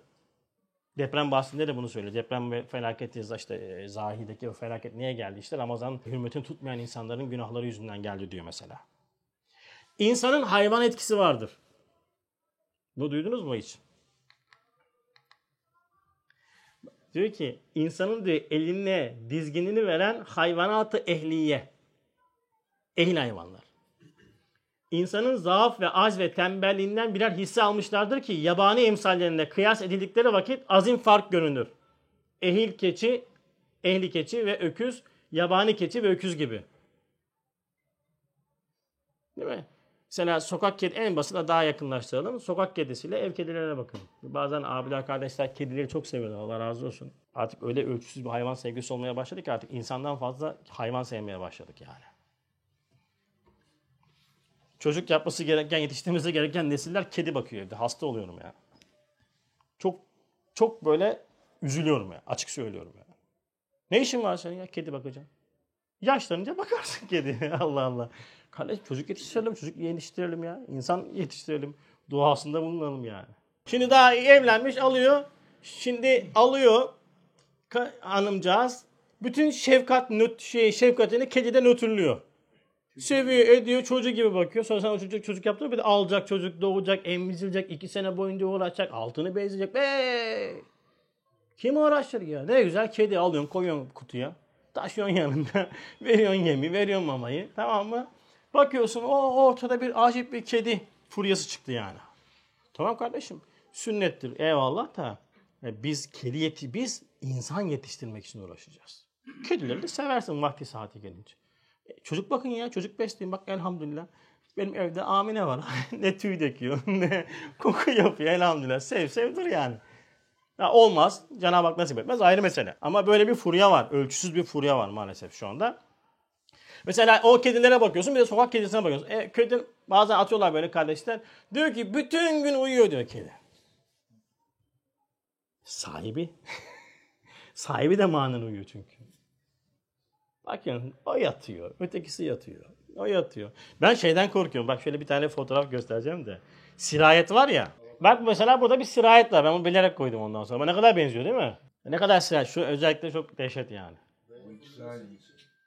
Deprem bahsinde de bunu söylüyor. Deprem ve felaketi işte e, zahideki o felaket niye geldi? İşte Ramazan hürmetini tutmayan insanların günahları yüzünden geldi diyor mesela. İnsanın hayvan etkisi vardır. Bu duydunuz mu hiç? Diyor ki insanın diyor eline dizginini veren hayvanatı ehliye. Ehil hayvanlar. İnsanın zaaf ve az ve tembelliğinden birer hisse almışlardır ki yabani emsallerinde kıyas edildikleri vakit azim fark görünür. Ehil keçi, ehli keçi ve öküz, yabani keçi ve öküz gibi. Değil mi? Mesela sokak kedi en basit daha yakınlaştıralım. Sokak kedisiyle ev kedilerine bakın. Bazen abiler kardeşler kedileri çok seviyorlar. Allah razı olsun. Artık öyle ölçüsüz bir hayvan sevgisi olmaya başladık ki artık insandan fazla hayvan sevmeye başladık yani. Çocuk yapması gereken, yetiştirmesi gereken nesiller kedi bakıyor evde. Hasta oluyorum ya. Çok çok böyle üzülüyorum ya. Açık söylüyorum ya. Ne işin var senin ya kedi bakacaksın? Yaşlanınca bakarsın kedi. Allah Allah. Kardeş çocuk yetiştirelim, çocuk yetiştirelim ya. İnsan yetiştirelim. Duasında bulunalım yani. Şimdi daha evlenmiş alıyor. Şimdi alıyor hanımcağız. Bütün şefkat nöt, şey, şefkatini kediden ötürlüyor. Seviyor, ediyor, çocuk gibi bakıyor. Sonra sen o çocuk çocuk yaptı bir de alacak çocuk, doğacak, emzirecek, iki sene boyunca uğraşacak, altını bezleyecek. Be! Kim uğraşır ya? Ne güzel kedi alıyorsun, koyuyorsun kutuya. Taşıyorsun yanında. veriyorsun yemi, veriyorsun mamayı. Tamam mı? Bakıyorsun o ortada bir acip bir kedi furyası çıktı yani. Tamam kardeşim. Sünnettir. Eyvallah da e, biz kedi yeti biz insan yetiştirmek için uğraşacağız. Kedileri de seversin vakti saati gelince. Çocuk bakın ya çocuk besleyin bak elhamdülillah. Benim evde Amine var. ne tüy döküyor, ne koku yapıyor elhamdülillah. Sev sevdir yani. Ya olmaz. Cenab-ı Hak nasip etmez ayrı mesele. Ama böyle bir furya var. Ölçüsüz bir furya var maalesef şu anda. Mesela o kedilere bakıyorsun bir de sokak kedisine bakıyorsun. E, kedi bazen atıyorlar böyle kardeşler. Diyor ki bütün gün uyuyor diyor kedi. Sahibi. Sahibi de manen uyuyor çünkü. Bakın o yatıyor. Ötekisi yatıyor. O yatıyor. Ben şeyden korkuyorum. Bak şöyle bir tane fotoğraf göstereceğim de. Sirayet var ya. Bak mesela burada bir sirayet var. Ben bunu bilerek koydum ondan sonra. Ne kadar benziyor değil mi? Ne kadar sirayet. Şu özellikle çok dehşet yani.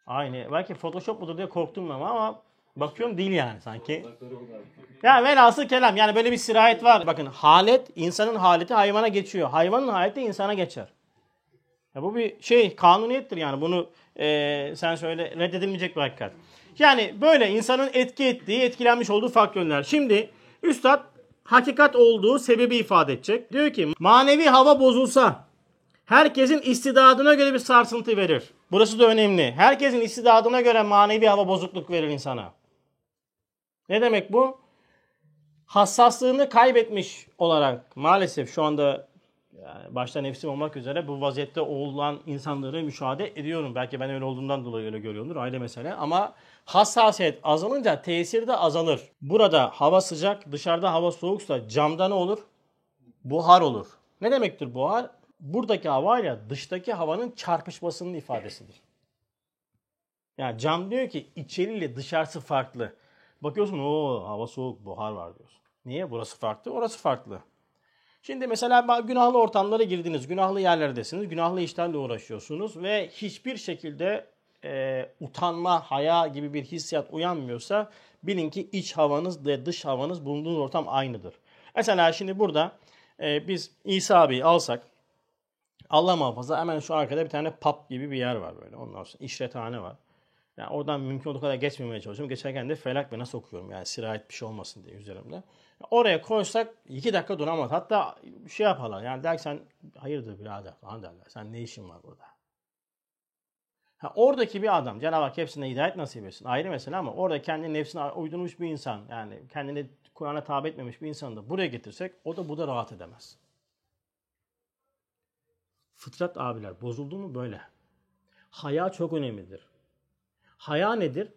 Aynı. Belki Photoshop mudur diye korktum ben ama bakıyorum değil yani sanki. Ya velhasıl kelam yani böyle bir sirayet var. Bakın halet insanın haleti hayvana geçiyor. Hayvanın haleti insana geçer. Ya bu bir şey kanuniyettir yani bunu e, sen söyle reddedilmeyecek bir hakikat. Yani böyle insanın etki ettiği, etkilenmiş olduğu faktörler. Şimdi Üstad hakikat olduğu sebebi ifade edecek. Diyor ki manevi hava bozulsa herkesin istidadına göre bir sarsıntı verir. Burası da önemli. Herkesin istidadına göre manevi hava bozukluk verir insana. Ne demek bu? Hassaslığını kaybetmiş olarak maalesef şu anda yani başta nefsim olmak üzere bu vaziyette olan insanları müşahede ediyorum. Belki ben öyle olduğundan dolayı öyle görüyorumdur ayrı mesele. Ama hassasiyet azalınca tesir de azalır. Burada hava sıcak, dışarıda hava soğuksa camda ne olur? Buhar olur. Ne demektir buhar? Buradaki hava ile dıştaki havanın çarpışmasının ifadesidir. Yani cam diyor ki içeriyle dışarısı farklı. Bakıyorsun o hava soğuk, buhar var diyorsun. Niye? Burası farklı, orası farklı. Şimdi mesela günahlı ortamlara girdiniz, günahlı yerlerdesiniz, günahlı işlerle uğraşıyorsunuz ve hiçbir şekilde e, utanma, haya gibi bir hissiyat uyanmıyorsa bilin ki iç havanız ve dış havanız bulunduğunuz ortam aynıdır. Mesela şimdi burada e, biz İsa abi alsak, Allah muhafaza hemen şu arkada bir tane pub gibi bir yer var böyle. Ondan sonra işrethane var. Yani oradan mümkün olduğu kadar geçmemeye çalışıyorum. Geçerken de felak ve nasıl okuyorum yani sirayet bir şey olmasın diye üzerimde. Oraya koysak iki dakika duramaz. Hatta şey yaparlar yani der sen hayırdır birader falan derler. Sen ne işin var burada? Ha, oradaki bir adam Cenab-ı Hak hepsine hidayet nasip etsin. Ayrı mesele ama orada kendi nefsine uydurmuş bir insan yani kendini Kur'an'a tabi etmemiş bir insanı da buraya getirsek o da bu da rahat edemez. Fıtrat abiler bozuldu mu böyle. Haya çok önemlidir. Haya nedir?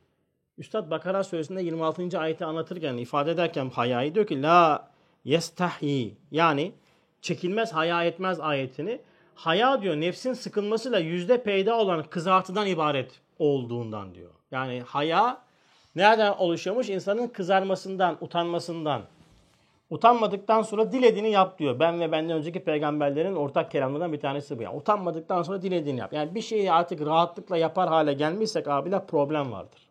Üstad Bakara suresinde 26. ayeti anlatırken, ifade ederken hayayı diyor ki la yestahi yani çekilmez haya etmez ayetini haya diyor nefsin sıkılmasıyla yüzde peyda olan kızartıdan ibaret olduğundan diyor. Yani haya nereden oluşuyormuş? İnsanın kızarmasından, utanmasından. Utanmadıktan sonra dilediğini yap diyor. Ben ve benden önceki peygamberlerin ortak kelamlarından bir tanesi bu. Yani utanmadıktan sonra dilediğini yap. Yani bir şeyi artık rahatlıkla yapar hale gelmişsek abiler problem vardır.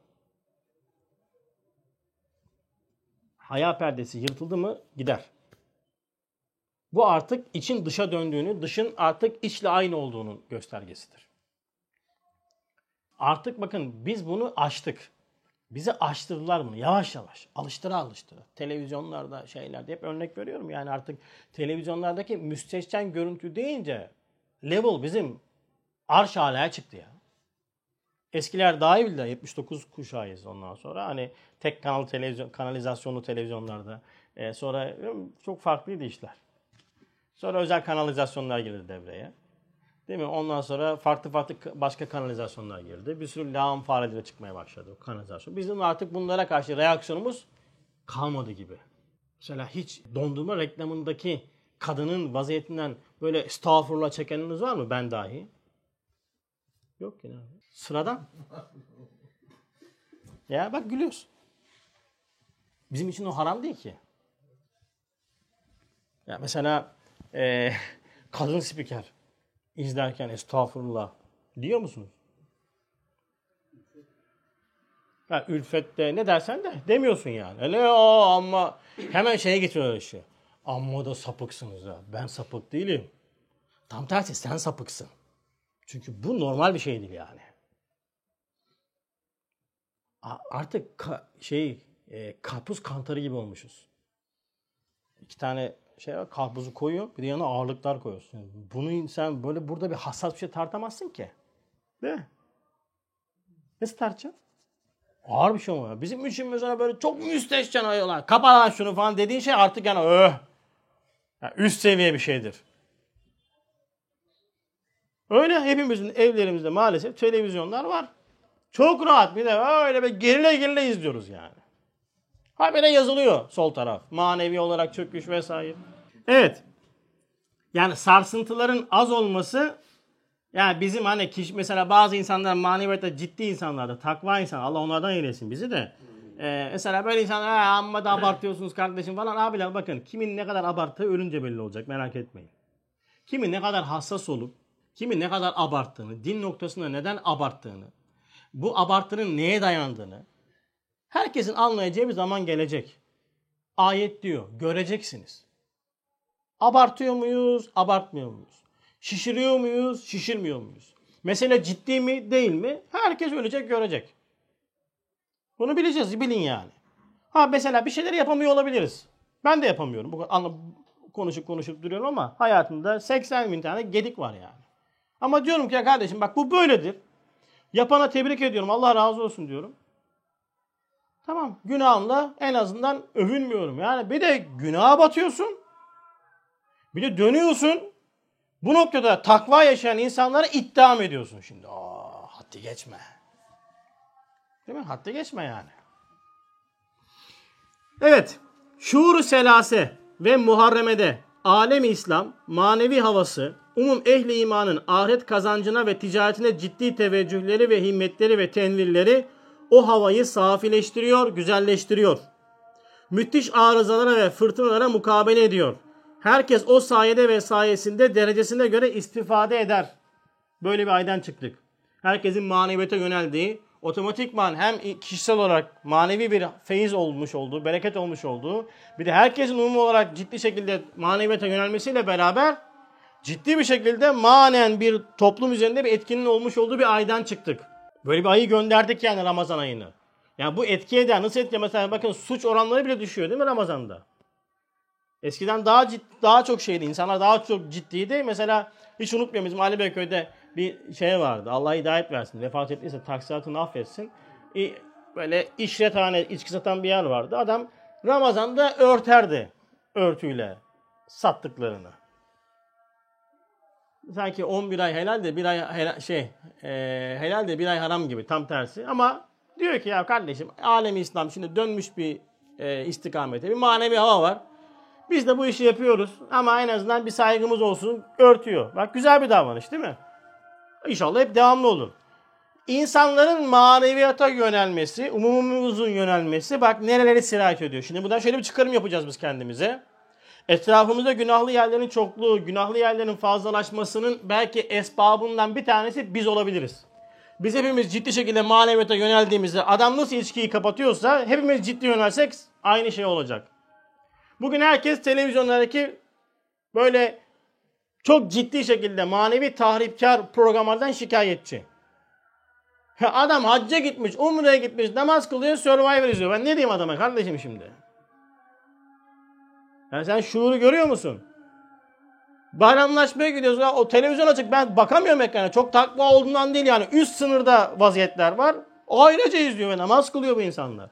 Haya perdesi yırtıldı mı gider. Bu artık için dışa döndüğünü, dışın artık içle aynı olduğunun göstergesidir. Artık bakın biz bunu aştık. Bize açtırdılar bunu yavaş yavaş. Alıştıra alıştıra. Televizyonlarda şeylerde hep örnek veriyorum. Yani artık televizyonlardaki müstehcen görüntü deyince level bizim arş alaya çıktı ya. Eskiler daha iyi bildiler. 79 kuşağıyız ondan sonra. Hani tek kanal televizyon, kanalizasyonlu televizyonlarda. Ee, sonra çok farklıydı işler. Sonra özel kanalizasyonlar girdi devreye. Değil mi? Ondan sonra farklı farklı başka kanalizasyonlar girdi. Bir sürü lağım fareleri çıkmaya başladı kanalizasyon. Bizim artık bunlara karşı reaksiyonumuz kalmadı gibi. Mesela hiç dondurma reklamındaki kadının vaziyetinden böyle estağfurullah çekeniniz var mı? Ben dahi. Yok yine. Sıradan. ya bak gülüyorsun. Bizim için o haram değil ki. Ya mesela e, kadın spiker izlerken estağfurullah diyor musunuz? Ha, ülfette ne dersen de demiyorsun yani. Öyle o ama hemen şeye getiriyorlar işi. Amma da sapıksınız ha. Ben sapık değilim. Tam tersi sen sapıksın. Çünkü bu normal bir şey değil yani. Artık ka- şey e, karpuz kantarı gibi olmuşuz. İki tane şey var, karpuzu koyuyor, bir de yanına ağırlıklar koyuyorsun. bunu sen böyle burada bir hassas bir şey tartamazsın ki. Değil mi? Nasıl tartacaksın? Ağır bir şey ama. Bizim için mesela böyle çok müstehcen ayılar. Kapa lan şunu falan dediğin şey artık yani öh. Yani üst seviye bir şeydir. Öyle hepimizin evlerimizde maalesef televizyonlar var. Çok rahat bir de öyle bir gerile gerile izliyoruz yani. Habere yazılıyor sol taraf. Manevi olarak çöküş vesaire. Evet. Yani sarsıntıların az olması yani bizim hani kişi mesela bazı insanlar maneviyatta ciddi insanlarda takva insan Allah onlardan eylesin bizi de. Ee, mesela böyle insanlar amma da abartıyorsunuz kardeşim falan abiler bakın kimin ne kadar abarttığı ölünce belli olacak merak etmeyin. Kimin ne kadar hassas olup kimin ne kadar abarttığını, din noktasında neden abarttığını, bu abartının neye dayandığını herkesin anlayacağı bir zaman gelecek. Ayet diyor, göreceksiniz. Abartıyor muyuz, abartmıyor muyuz? Şişiriyor muyuz, şişirmiyor muyuz? Mesele ciddi mi, değil mi? Herkes ölecek, görecek. Bunu bileceğiz, bilin yani. Ha mesela bir şeyleri yapamıyor olabiliriz. Ben de yapamıyorum. Bu konuşup konuşup duruyorum ama hayatımda 80 bin tane gedik var yani. Ama diyorum ki ya kardeşim bak bu böyledir. Yapana tebrik ediyorum. Allah razı olsun diyorum. Tamam. Günahımla en azından övünmüyorum. Yani bir de günaha batıyorsun. Bir de dönüyorsun. Bu noktada takva yaşayan insanlara iddiam ediyorsun şimdi. Aa, haddi geçme. Değil mi? Haddi geçme yani. Evet. Şuur-u selase ve muharremede alem İslam manevi havası, umum ehli imanın ahiret kazancına ve ticaretine ciddi teveccühleri ve himmetleri ve tenvirleri o havayı safileştiriyor, güzelleştiriyor. Müthiş arızalara ve fırtınalara mukabele ediyor. Herkes o sayede ve sayesinde derecesine göre istifade eder. Böyle bir aydan çıktık. Herkesin maneviyete yöneldiği, otomatikman hem kişisel olarak manevi bir feyiz olmuş olduğu, bereket olmuş olduğu, bir de herkesin umum olarak ciddi şekilde maneviyete yönelmesiyle beraber ciddi bir şekilde manen bir toplum üzerinde bir etkinin olmuş olduğu bir aydan çıktık. Böyle bir ayı gönderdik yani Ramazan ayını. Yani bu etki eder. Nasıl etki? Mesela bakın suç oranları bile düşüyor değil mi Ramazan'da? Eskiden daha ciddi, daha çok şeydi. İnsanlar daha çok ciddiydi. Mesela hiç unutmuyorum bizim Ali Beyköy'de bir şey vardı. Allah hidayet versin. Vefat ettiyse taksiratını affetsin. Böyle işrethane, içki satan bir yer vardı. Adam Ramazan'da örterdi örtüyle sattıklarını. Sanki 11 ay helal de bir ay helal, şey e, helal de bir ay haram gibi tam tersi. Ama diyor ki ya kardeşim alemi İslam şimdi dönmüş bir e, istikamete bir manevi hava var. Biz de bu işi yapıyoruz ama en azından bir saygımız olsun örtüyor. Bak güzel bir davranış değil mi? İnşallah hep devamlı olur. İnsanların maneviyata yönelmesi, umumumuzun yönelmesi bak nereleri sirayet ediyor. Şimdi buradan şöyle bir çıkarım yapacağız biz kendimize. Etrafımızda günahlı yerlerin çokluğu, günahlı yerlerin fazlalaşmasının belki esbabından bir tanesi biz olabiliriz. Biz hepimiz ciddi şekilde maneviyata yöneldiğimizde adam nasıl içkiyi kapatıyorsa hepimiz ciddi yönelsek aynı şey olacak. Bugün herkes televizyonlardaki böyle çok ciddi şekilde manevi tahripkar programlardan şikayetçi. Adam hacca gitmiş, umreye gitmiş, namaz kılıyor, Survivor izliyor. Ben ne diyeyim adama kardeşim şimdi? Yani sen şuuru görüyor musun? Bayramlaşmaya gidiyoruz. O televizyon açık. Ben bakamıyorum ekrana. Çok takva olduğundan değil yani. Üst sınırda vaziyetler var. Ayrıca izliyor ve namaz kılıyor bu insanlar.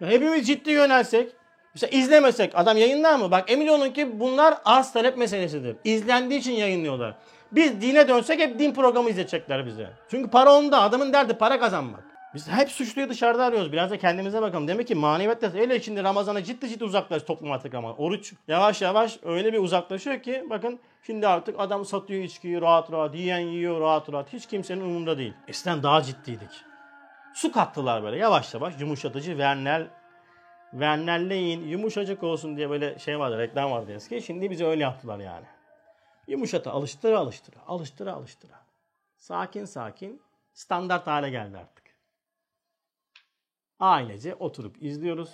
Ya hepimiz ciddi yönelsek, mesela izlemesek, adam yayınlar mı? Bak emin olun ki bunlar arz talep meselesidir. İzlendiği için yayınlıyorlar. Biz dine dönsek hep din programı izletecekler bize. Çünkü para onda. Adamın derdi para kazanmak. Biz hep suçluyu dışarıda arıyoruz. Biraz da kendimize bakalım. Demek ki maneviyat da öyle şimdi Ramazan'a ciddi ciddi uzaklaş toplum artık ama. Oruç yavaş yavaş öyle bir uzaklaşıyor ki bakın şimdi artık adam satıyor içkiyi rahat rahat. Yiyen yiyor rahat rahat. Hiç kimsenin umurunda değil. Eskiden daha ciddiydik. Su kattılar böyle yavaş yavaş yumuşatıcı vernel vernelleyin yumuşacık olsun diye böyle şey vardı reklam vardı eski. Şimdi bizi öyle yaptılar yani. Yumuşata alıştıra alıştıra alıştıra alıştıra. Sakin sakin standart hale geldi artık. Ailece oturup izliyoruz.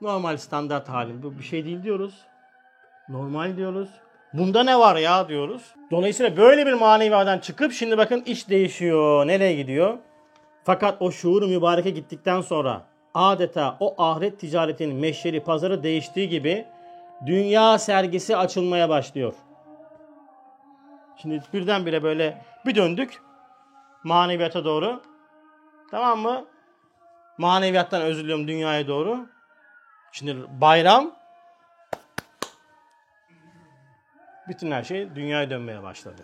Normal standart halinde bu bir şey değil diyoruz. Normal diyoruz. Bunda ne var ya diyoruz. Dolayısıyla böyle bir maneviyadan çıkıp şimdi bakın iş değişiyor. Nereye gidiyor? Fakat o şuuru mübareke gittikten sonra adeta o ahiret ticaretinin meşleri pazarı değiştiği gibi dünya sergisi açılmaya başlıyor. Şimdi birdenbire böyle bir döndük. maneviyata doğru. Tamam mı? Maneviyattan özür diliyorum dünyaya doğru. Şimdi bayram bütün her şey dünyaya dönmeye başladı.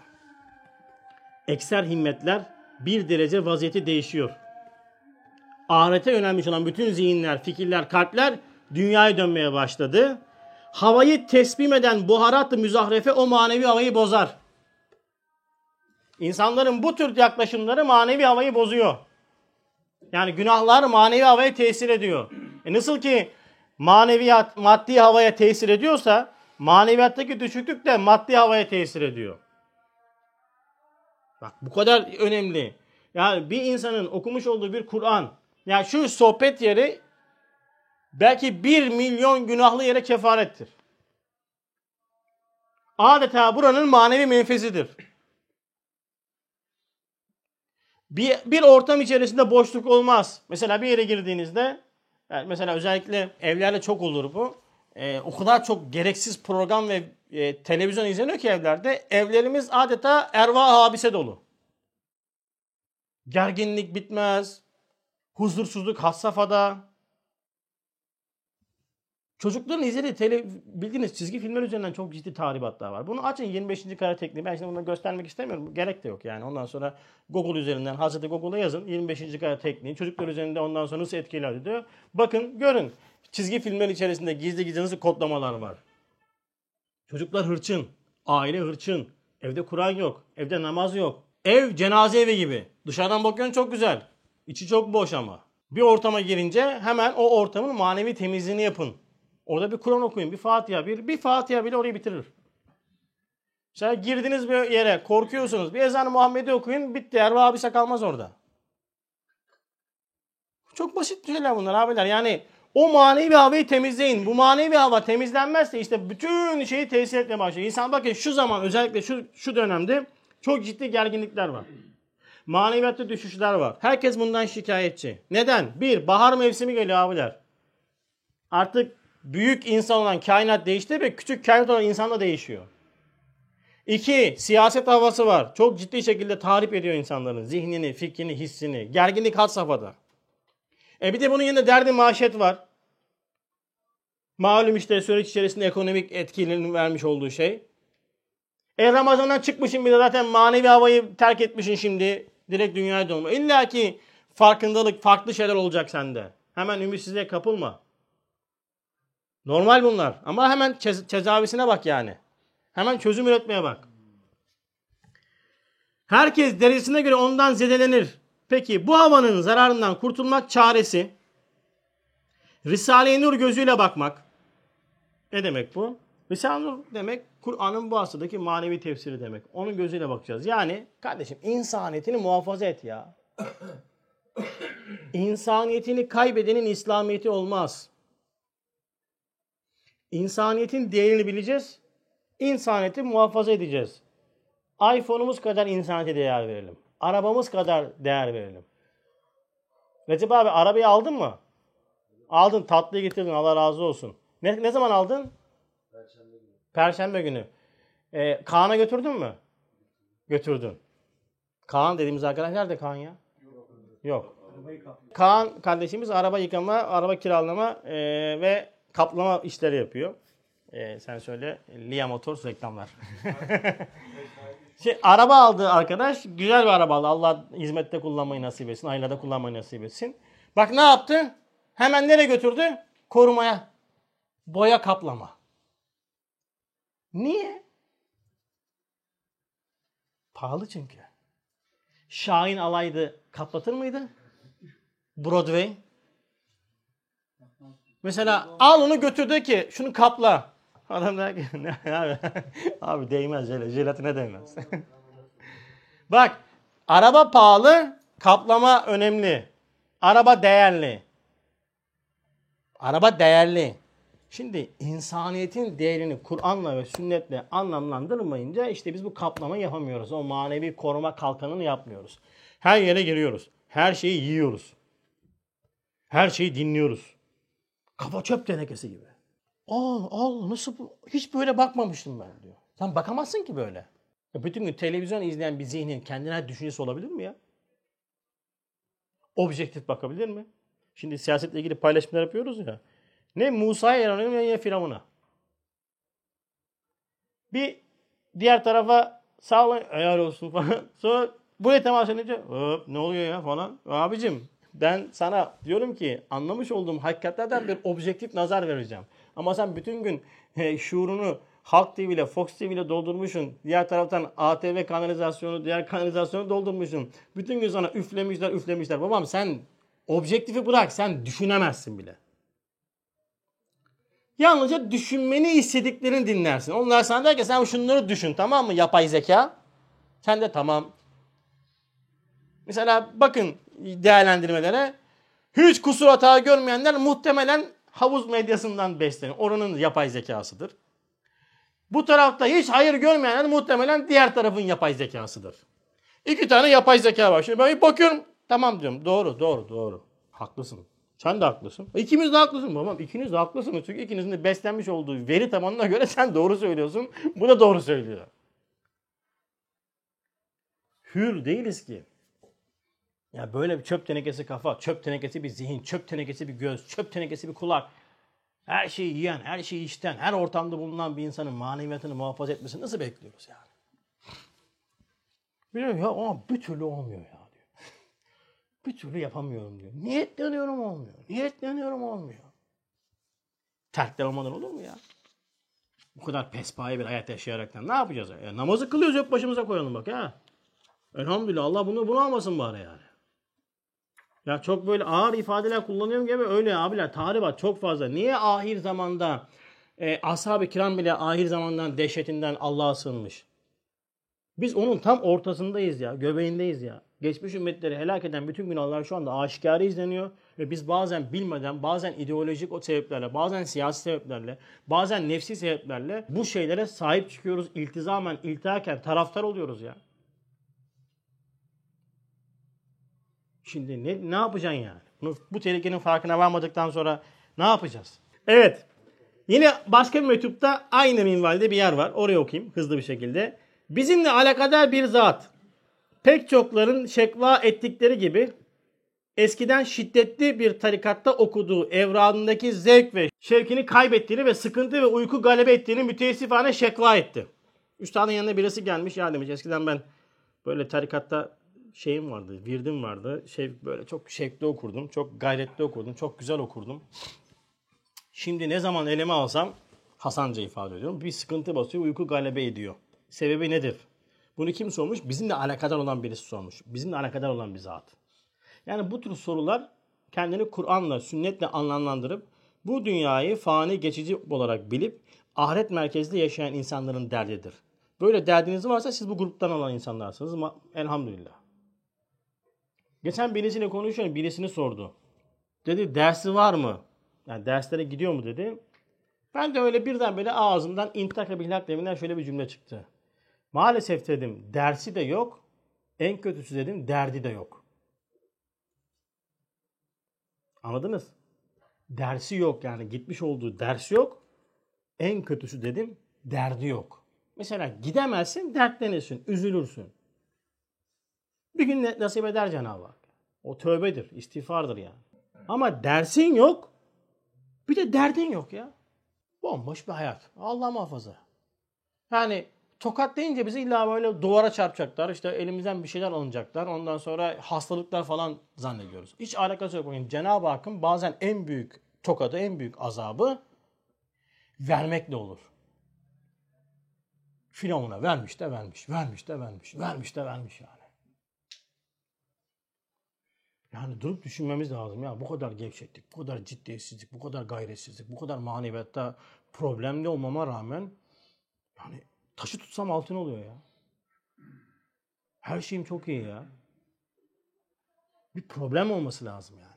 Ekser himmetler bir derece vaziyeti değişiyor. Ahirete yönelmiş olan bütün zihinler, fikirler, kalpler dünyaya dönmeye başladı. Havayı tesbim eden buharat-ı müzahrefe o manevi havayı bozar. İnsanların bu tür yaklaşımları manevi havayı bozuyor. Yani günahlar manevi havaya tesir ediyor. E nasıl ki maneviyat maddi havaya tesir ediyorsa maneviyattaki düşüklük de maddi havaya tesir ediyor. Bak bu kadar önemli. Yani bir insanın okumuş olduğu bir Kur'an, yani şu sohbet yeri belki bir milyon günahlı yere kefarettir. Adeta buranın manevi menfezidir. Bir, bir ortam içerisinde boşluk olmaz. Mesela bir yere girdiğinizde, yani mesela özellikle evlerde çok olur bu. Ee, o kadar çok gereksiz program ve e, televizyon izleniyor ki evlerde. Evlerimiz adeta erva habise dolu. Gerginlik bitmez. Huzursuzluk has safhada. Çocukların izlediği tele, bildiğiniz çizgi filmler üzerinden çok ciddi tahribatlar var. Bunu açın 25. kare tekniği. Ben şimdi bunu göstermek istemiyorum. Gerek de yok yani. Ondan sonra Google üzerinden Hazreti Google'a yazın. 25. kare tekniği. Çocuklar üzerinde ondan sonra nasıl etkiler diyor. Bakın görün. Çizgi filmler içerisinde gizli gizli nasıl kodlamalar var. Çocuklar hırçın. Aile hırçın. Evde Kur'an yok. Evde namaz yok. Ev cenaze evi gibi. Dışarıdan bakıyorsun çok güzel. İçi çok boş ama. Bir ortama girince hemen o ortamın manevi temizliğini yapın. Orada bir Kur'an okuyun, bir Fatiha, bir, bir Fatiha bile orayı bitirir. Mesela girdiniz bir yere, korkuyorsunuz. Bir ezan-ı Muhammed'i okuyun, bitti. Erva abise kalmaz orada. Çok basit şeyler bunlar abiler. Yani o manevi havayı temizleyin. Bu manevi hava temizlenmezse işte bütün şeyi tesir etmeye başlıyor. İnsan bakın şu zaman özellikle şu, şu dönemde çok ciddi gerginlikler var. Maneviyatta düşüşler var. Herkes bundan şikayetçi. Neden? Bir, bahar mevsimi geliyor abiler. Artık büyük insan olan kainat değişti ve küçük kainat olan insan da değişiyor. İki, siyaset havası var. Çok ciddi şekilde tahrip ediyor insanların zihnini, fikrini, hissini. Gerginlik had safhada. E bir de bunun yanında derdi maaşet var. Malum işte süreç içerisinde ekonomik etkilerini vermiş olduğu şey. E Ramazan'dan çıkmışsın bir de zaten manevi havayı terk etmişsin şimdi. Direkt dünyaya dönme. İlla ki farkındalık, farklı şeyler olacak sende. Hemen ümitsizliğe kapılma. Normal bunlar. Ama hemen tedavisine bak yani. Hemen çözüm üretmeye bak. Herkes derecesine göre ondan zedelenir. Peki bu havanın zararından kurtulmak çaresi Risale-i Nur gözüyle bakmak. Ne demek bu? Risale-i Nur demek Kur'an'ın bu asırdaki manevi tefsiri demek. Onun gözüyle bakacağız. Yani kardeşim insaniyetini muhafaza et ya. İnsaniyetini kaybedenin İslamiyeti olmaz. İnsaniyetin değerini bileceğiz. İnsaniyeti muhafaza edeceğiz. iPhone'umuz kadar insaniyete değer verelim. Arabamız kadar değer verelim. Recep abi arabayı aldın mı? Aldın tatlıyı getirdin Allah razı olsun. Ne, ne zaman aldın? Perşembe günü. Ee, Kaan'a götürdün mü? Götürdün. Kaan dediğimiz arkadaş nerede Kaan ya? Yok. Kaan kardeşimiz araba yıkama, araba kiralama e, ve kaplama işleri yapıyor. Ee, sen söyle. Lia Motors reklamlar. şey, araba aldı arkadaş. Güzel bir araba aldı. Allah hizmette kullanmayı nasip etsin. Ailede kullanmayı nasip etsin. Bak ne yaptı? Hemen nereye götürdü? Korumaya. Boya kaplama. Niye? Pahalı çünkü. Şahin alaydı kaplatır mıydı? Broadway. Mesela al onu götürdü ki şunu kapla. Adam der ki ne abi, abi değmez jel, jelatine değmez. Bak araba pahalı kaplama önemli. Araba değerli. Araba değerli. Şimdi insaniyetin değerini Kur'an'la ve sünnetle anlamlandırmayınca işte biz bu kaplama yapamıyoruz. O manevi koruma kalkanını yapmıyoruz. Her yere giriyoruz. Her şeyi yiyoruz. Her şeyi dinliyoruz. Kafa çöp tenekesi gibi. Al al nasıl bu? Hiç böyle bakmamıştım ben diyor. Sen bakamazsın ki böyle. Ya bütün gün televizyon izleyen bir zihnin kendine düşüncesi olabilir mi ya? objektif bakabilir mi? Şimdi siyasetle ilgili paylaşımlar yapıyoruz ya. Ne Musa'ya yaranıyor ne Firavun'a. Bir diğer tarafa sağ olun ayar olsun falan. Sonra buraya temas edince ne oluyor ya falan. Abicim ben sana diyorum ki anlamış olduğum hakikatlerden bir objektif nazar vereceğim. Ama sen bütün gün he, şuurunu Halk TV ile Fox TV ile doldurmuşsun. Diğer taraftan ATV kanalizasyonu, diğer kanalizasyonu doldurmuşsun. Bütün gün sana üflemişler, üflemişler. Babam sen objektifi bırak, sen düşünemezsin bile. Yalnızca düşünmeni istediklerini dinlersin. Onlar sana der ki sen şunları düşün tamam mı yapay zeka? Sen de tamam. Mesela bakın değerlendirmelere. Hiç kusur hata görmeyenler muhtemelen havuz medyasından besleniyor. Oranın yapay zekasıdır. Bu tarafta hiç hayır görmeyenler muhtemelen diğer tarafın yapay zekasıdır. İki tane yapay zeka var. Şimdi ben bir bakıyorum. Tamam diyorum. Doğru, doğru, doğru. Haklısın. Sen de haklısın. İkimiz de haklısın babam. İkiniz de haklısınız. Çünkü ikinizin de beslenmiş olduğu veri tabanına göre sen doğru söylüyorsun. Bu da doğru söylüyor. Hür değiliz ki. Ya böyle bir çöp tenekesi kafa, çöp tenekesi bir zihin, çöp tenekesi bir göz, çöp tenekesi bir kulak. Her şeyi yiyen, her şeyi içten, her ortamda bulunan bir insanın maneviyatını muhafaza etmesini nasıl bekliyoruz yani? Biliyor ya ama bir türlü olmuyor ya. Bir türlü yapamıyorum diyor. Niyetleniyorum olmuyor. Niyetleniyorum olmuyor. Terkler olmadan olur mu ya? Bu kadar pespaye bir hayat yaşayaraktan ne yapacağız? Ya? namazı kılıyoruz hep başımıza koyalım bak ha. Elhamdülillah Allah bunu bunu bari yani. Ya çok böyle ağır ifadeler kullanıyorum gibi öyle abiler tahribat çok fazla. Niye ahir zamanda e, ashab-ı kiram bile ahir zamandan dehşetinden Allah'a sığınmış? Biz onun tam ortasındayız ya, göbeğindeyiz ya. Geçmiş ümmetleri helak eden bütün günahlar şu anda aşikare izleniyor. Ve biz bazen bilmeden, bazen ideolojik o sebeplerle, bazen siyasi sebeplerle, bazen nefsi sebeplerle bu şeylere sahip çıkıyoruz. İltizamen, iltihaken taraftar oluyoruz ya. Şimdi ne, ne yapacaksın yani? Bunu, bu tehlikenin farkına varmadıktan sonra ne yapacağız? Evet. Yine başka bir mektupta aynı minvalde bir yer var. Oraya okuyayım hızlı bir şekilde. Bizimle alakadar bir zat. Pek çokların şekva ettikleri gibi eskiden şiddetli bir tarikatta okuduğu evradındaki zevk ve şevkini kaybettiğini ve sıkıntı ve uyku galebe ettiğini müteessifane şekva etti. Üstadın yanına birisi gelmiş ya demiş eskiden ben böyle tarikatta şeyim vardı, virdim vardı. Şey böyle çok şevkli okurdum, çok gayretli okurdum, çok güzel okurdum. Şimdi ne zaman elime alsam Hasanca ifade ediyorum. Bir sıkıntı basıyor, uyku galebe ediyor. Sebebi nedir? Bunu kim sormuş? Bizimle alakadar olan birisi sormuş. Bizimle alakadar olan bir zat. Yani bu tür sorular kendini Kur'an'la, sünnetle anlamlandırıp bu dünyayı fani geçici olarak bilip ahiret merkezli yaşayan insanların derdidir. Böyle derdiniz varsa siz bu gruptan olan insanlarsınız elhamdülillah. Geçen birisiyle konuşuyorum. Birisini sordu. Dedi dersi var mı? Yani derslere gidiyor mu dedi. Ben de öyle birden böyle ağzımdan intak bihlak deminden şöyle bir cümle çıktı. Maalesef dedim dersi de yok. En kötüsü dedim derdi de yok. Anladınız? Dersi yok yani gitmiş olduğu ders yok. En kötüsü dedim derdi yok. Mesela gidemezsin dertlenirsin, üzülürsün. Bir gün nasip eder Cenab-ı Hak. O tövbedir, istiğfardır yani. Ama dersin yok, bir de derdin yok ya. Bomboş bir hayat. Allah muhafaza. Yani tokat deyince bizi illa böyle duvara çarpacaklar. İşte elimizden bir şeyler alınacaklar. Ondan sonra hastalıklar falan zannediyoruz. Hiç alakası yok. Yani Cenab-ı Hakk'ın bazen en büyük tokadı, en büyük azabı vermekle olur. Firavun'a vermiş de vermiş, vermiş de vermiş, vermiş de vermiş yani. Yani durup düşünmemiz lazım ya. Bu kadar gevşeklik, bu kadar ciddiyetsizlik, bu kadar gayretsizlik, bu kadar maneviyatta problemli olmama rağmen yani taşı tutsam altın oluyor ya. Her şeyim çok iyi ya. Bir problem olması lazım yani.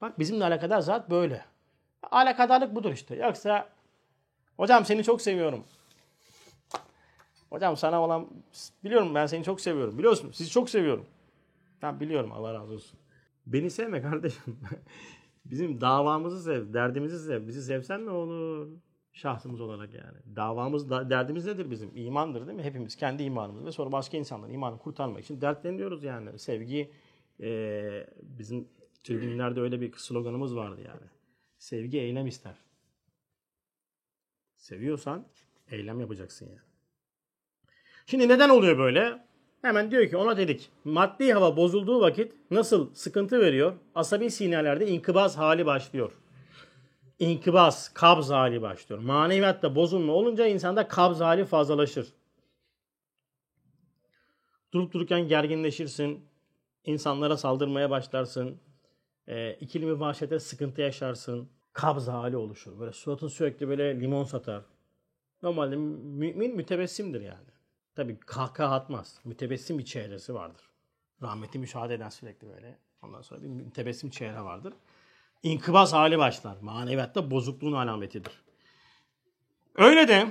Bak bizimle alakadar zat böyle. Alakadarlık budur işte. Yoksa hocam seni çok seviyorum. Hocam sana olan biliyorum ben seni çok seviyorum. Biliyorsun sizi çok seviyorum. Ben biliyorum Allah razı olsun. Beni sevme kardeşim. Bizim davamızı sev, derdimizi sev. Bizi sevsen ne olur? Şahsımız olarak yani. Davamız, da, derdimiz nedir bizim? İmandır değil mi? Hepimiz kendi imanımız ve sonra başka insanların imanını kurtarmak için dertleniyoruz yani. Sevgi e, bizim tribünlerde öyle bir sloganımız vardı yani. Sevgi eylem ister. Seviyorsan eylem yapacaksın yani. Şimdi neden oluyor böyle? Hemen diyor ki ona dedik. Maddi hava bozulduğu vakit nasıl sıkıntı veriyor? Asabi sinirlerde inkıbaz hali başlıyor. İnkıbaz, kabz hali başlıyor. Maneviyatta bozulma olunca insanda kabz hali fazlalaşır. Durup dururken gerginleşirsin. insanlara saldırmaya başlarsın. E, ikili mübaşete sıkıntı yaşarsın. Kabz hali oluşur. Böyle suratın sürekli böyle limon satar. Normalde mümin mütebessimdir yani. Tabii kahkaha atmaz. Mütebessim bir çehresi vardır. Rahmeti müşahede eden sürekli böyle. Ondan sonra bir mütebessim çehre vardır. İnkıbaz hali başlar. Maneviyatta bozukluğun alametidir. Öyle de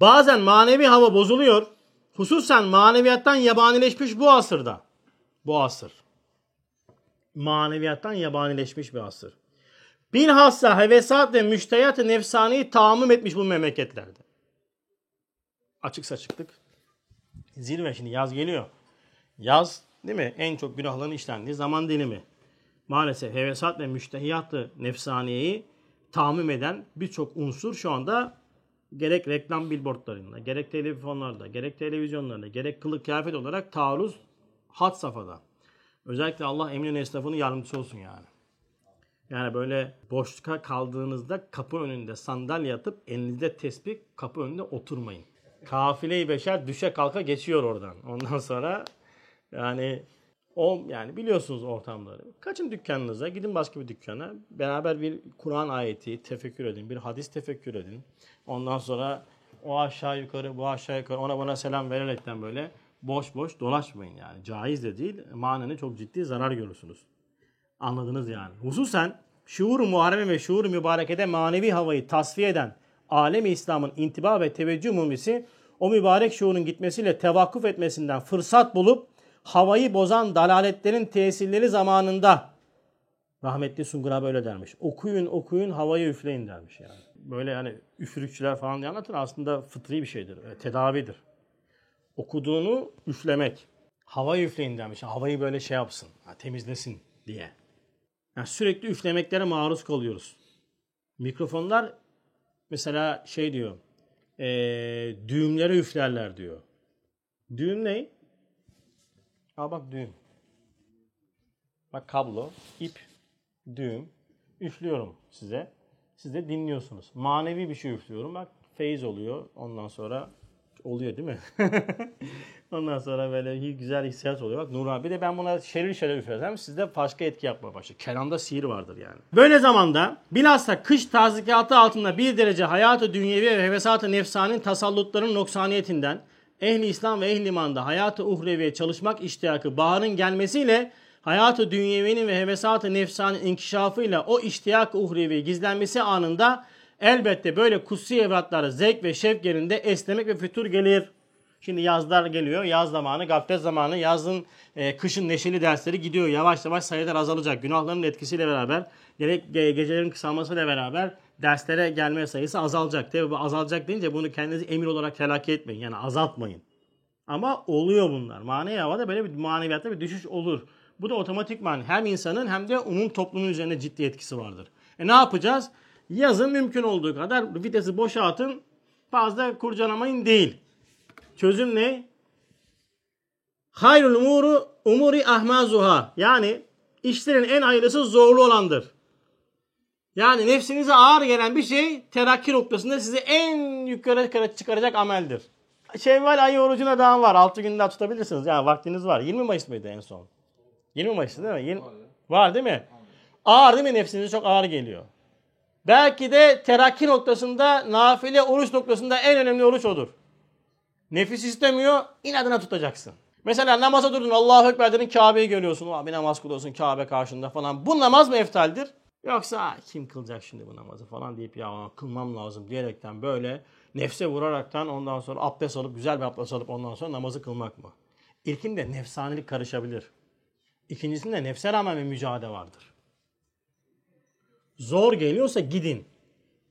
bazen manevi hava bozuluyor. Hususen maneviyattan yabanileşmiş bu asırda. Bu asır. Maneviyattan yabanileşmiş bir asır. Bilhassa hevesat ve müşteyat-ı nefsaniyi tahammüm etmiş bu memleketlerde. Açık saçıklık. Zirve şimdi yaz geliyor. Yaz değil mi? En çok günahların işlendiği zaman dilimi. Maalesef hevesat ve müştehiyat-ı nefsaniyeyi tahammüm eden birçok unsur şu anda gerek reklam billboardlarında, gerek telefonlarda, gerek televizyonlarda, gerek kılık kıyafet olarak taarruz hat safhada. Özellikle Allah emrin esnafının yardımcısı olsun yani. Yani böyle boşluğa kaldığınızda kapı önünde sandalye atıp elinizde tesbih kapı önünde oturmayın. Kafile-i beşer düşe kalka geçiyor oradan. Ondan sonra yani o yani biliyorsunuz ortamları. Kaçın dükkanınıza, gidin başka bir dükkana. Beraber bir Kur'an ayeti tefekkür edin, bir hadis tefekkür edin. Ondan sonra o aşağı yukarı, bu aşağı yukarı ona bana selam vererekten böyle boş boş dolaşmayın yani. Caiz de değil, manenin çok ciddi zarar görürsünüz. Anladınız yani. Hususen şuur-u muhareme ve şuur-u mübarekede manevi havayı tasfiye eden alemi İslam'ın intiba ve teveccüh mumisi o mübarek şuurun gitmesiyle tevakkuf etmesinden fırsat bulup havayı bozan dalaletlerin tesirleri zamanında rahmetli Sungur abi öyle dermiş. Okuyun okuyun havayı üfleyin dermiş yani. Böyle yani üfürükçüler falan diye anlatır aslında fıtri bir şeydir. E, tedavidir. Okuduğunu üflemek. Havayı üfleyin demiş. Havayı böyle şey yapsın. temizlesin diye. Yani sürekli üflemeklere maruz kalıyoruz. Mikrofonlar mesela şey diyor. E, düğümlere üflerler diyor. Düğüm ne? Al bak düğüm. Bak kablo, ip, düğüm. Üflüyorum size. Siz de dinliyorsunuz. Manevi bir şey üflüyorum. Bak feyiz oluyor. Ondan sonra oluyor değil mi? Ondan sonra böyle güzel hissiyat oluyor. Bak Nur abi de ben buna şeril şeril üflesem sizde başka etki yapmaya başlıyor. Kelamda sihir vardır yani. Böyle zamanda bilhassa kış tazikatı altında bir derece hayatı dünyevi ve hevesatı nefsanın tasallutların noksaniyetinden ehli İslam ve ehli imanda hayatı uhreviye çalışmak iştiyakı baharın gelmesiyle hayatı dünyevinin ve hevesatı nefsanın inkişafıyla o iştiyak uhrevi gizlenmesi anında elbette böyle kutsi evlatları zevk ve şevk yerinde esnemek ve fütur gelir. Şimdi yazlar geliyor. Yaz zamanı, gaflet zamanı, yazın, e, kışın neşeli dersleri gidiyor. Yavaş yavaş sayılar azalacak. Günahların etkisiyle beraber, gerek ge- gecelerin kısalmasıyla beraber derslere gelme sayısı azalacak. Tabi bu azalacak deyince bunu kendinizi emir olarak telakki etmeyin. Yani azaltmayın. Ama oluyor bunlar. Manevi havada böyle bir maneviyatta bir düşüş olur. Bu da otomatikman hem insanın hem de umum toplumun üzerinde ciddi etkisi vardır. E ne yapacağız? Yazın mümkün olduğu kadar vitesi boşaltın. Fazla kurcalamayın değil. Çözüm ne? Hayrul umuru umuri ahmazuha. Yani işlerin en hayırlısı zorlu olandır. Yani nefsinize ağır gelen bir şey terakki noktasında sizi en yukarı çıkaracak ameldir. Şevval ayı orucuna daha var. 6 gün daha tutabilirsiniz. Yani vaktiniz var. 20 Mayıs mıydı en son? 20 Mayıs'ta değil mi? 20... Var değil mi? Ağır değil mi nefsinize çok ağır geliyor. Belki de terakki noktasında, nafile oruç noktasında en önemli oruç odur. Nefis istemiyor, inadına tutacaksın. Mesela namaza durdun, Allahu Ekber dedin, Kabe'yi görüyorsun. Abi namaz kılıyorsun Kabe karşında falan. Bu namaz mı eftaldir? Yoksa kim kılacak şimdi bu namazı falan deyip ya kılmam lazım diyerekten böyle nefse vuraraktan ondan sonra abdest alıp güzel bir abdest alıp ondan sonra namazı kılmak mı? İlkinde nefsanilik karışabilir. İkincisinde nefse rağmen bir mücadele vardır. Zor geliyorsa gidin.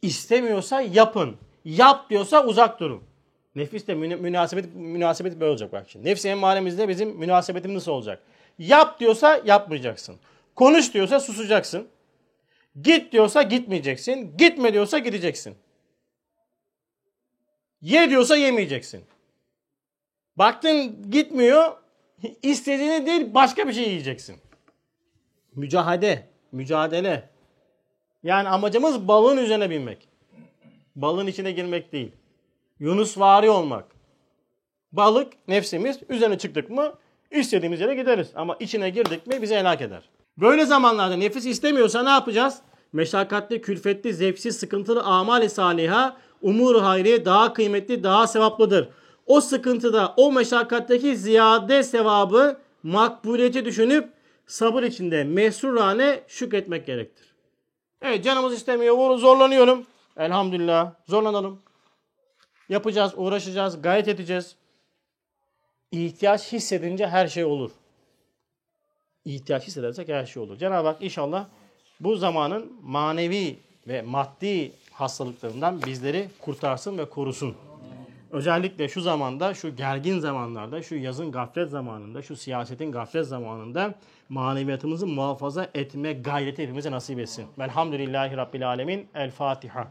İstemiyorsa yapın. Yap diyorsa uzak durun. Nefis de münasebet, münasebet böyle olacak bak şimdi. Nefsi emmaremizde bizim münasebetimiz nasıl olacak? Yap diyorsa yapmayacaksın. Konuş diyorsa susacaksın. Git diyorsa gitmeyeceksin. Gitme diyorsa gideceksin. Ye diyorsa yemeyeceksin. Baktın gitmiyor. istediğini değil başka bir şey yiyeceksin. Mücahede, mücadele. Yani amacımız balığın üzerine binmek. Balığın içine girmek değil. Yunus vari olmak. Balık nefsimiz üzerine çıktık mı istediğimiz yere gideriz. Ama içine girdik mi bizi helak eder. Böyle zamanlarda nefis istemiyorsa ne yapacağız? Meşakkatli, külfetli, zevksiz, sıkıntılı amali saliha, umur hayriye daha kıymetli, daha sevaplıdır. O sıkıntıda, o meşakkatteki ziyade sevabı makbuliyeti düşünüp sabır içinde mesrurane şükretmek gerektir. Evet canımız istemiyor, zorlanıyorum. Elhamdülillah zorlanalım. Yapacağız, uğraşacağız, gayret edeceğiz. İhtiyaç hissedince her şey olur. İhtiyaç hissedersek her şey olur. Cenab-ı Hak inşallah bu zamanın manevi ve maddi hastalıklarından bizleri kurtarsın ve korusun. Özellikle şu zamanda, şu gergin zamanlarda, şu yazın gaflet zamanında, şu siyasetin gaflet zamanında maneviyatımızı muhafaza etme gayreti hepimize nasip etsin. Velhamdülillahi Rabbil Alemin. El Fatiha.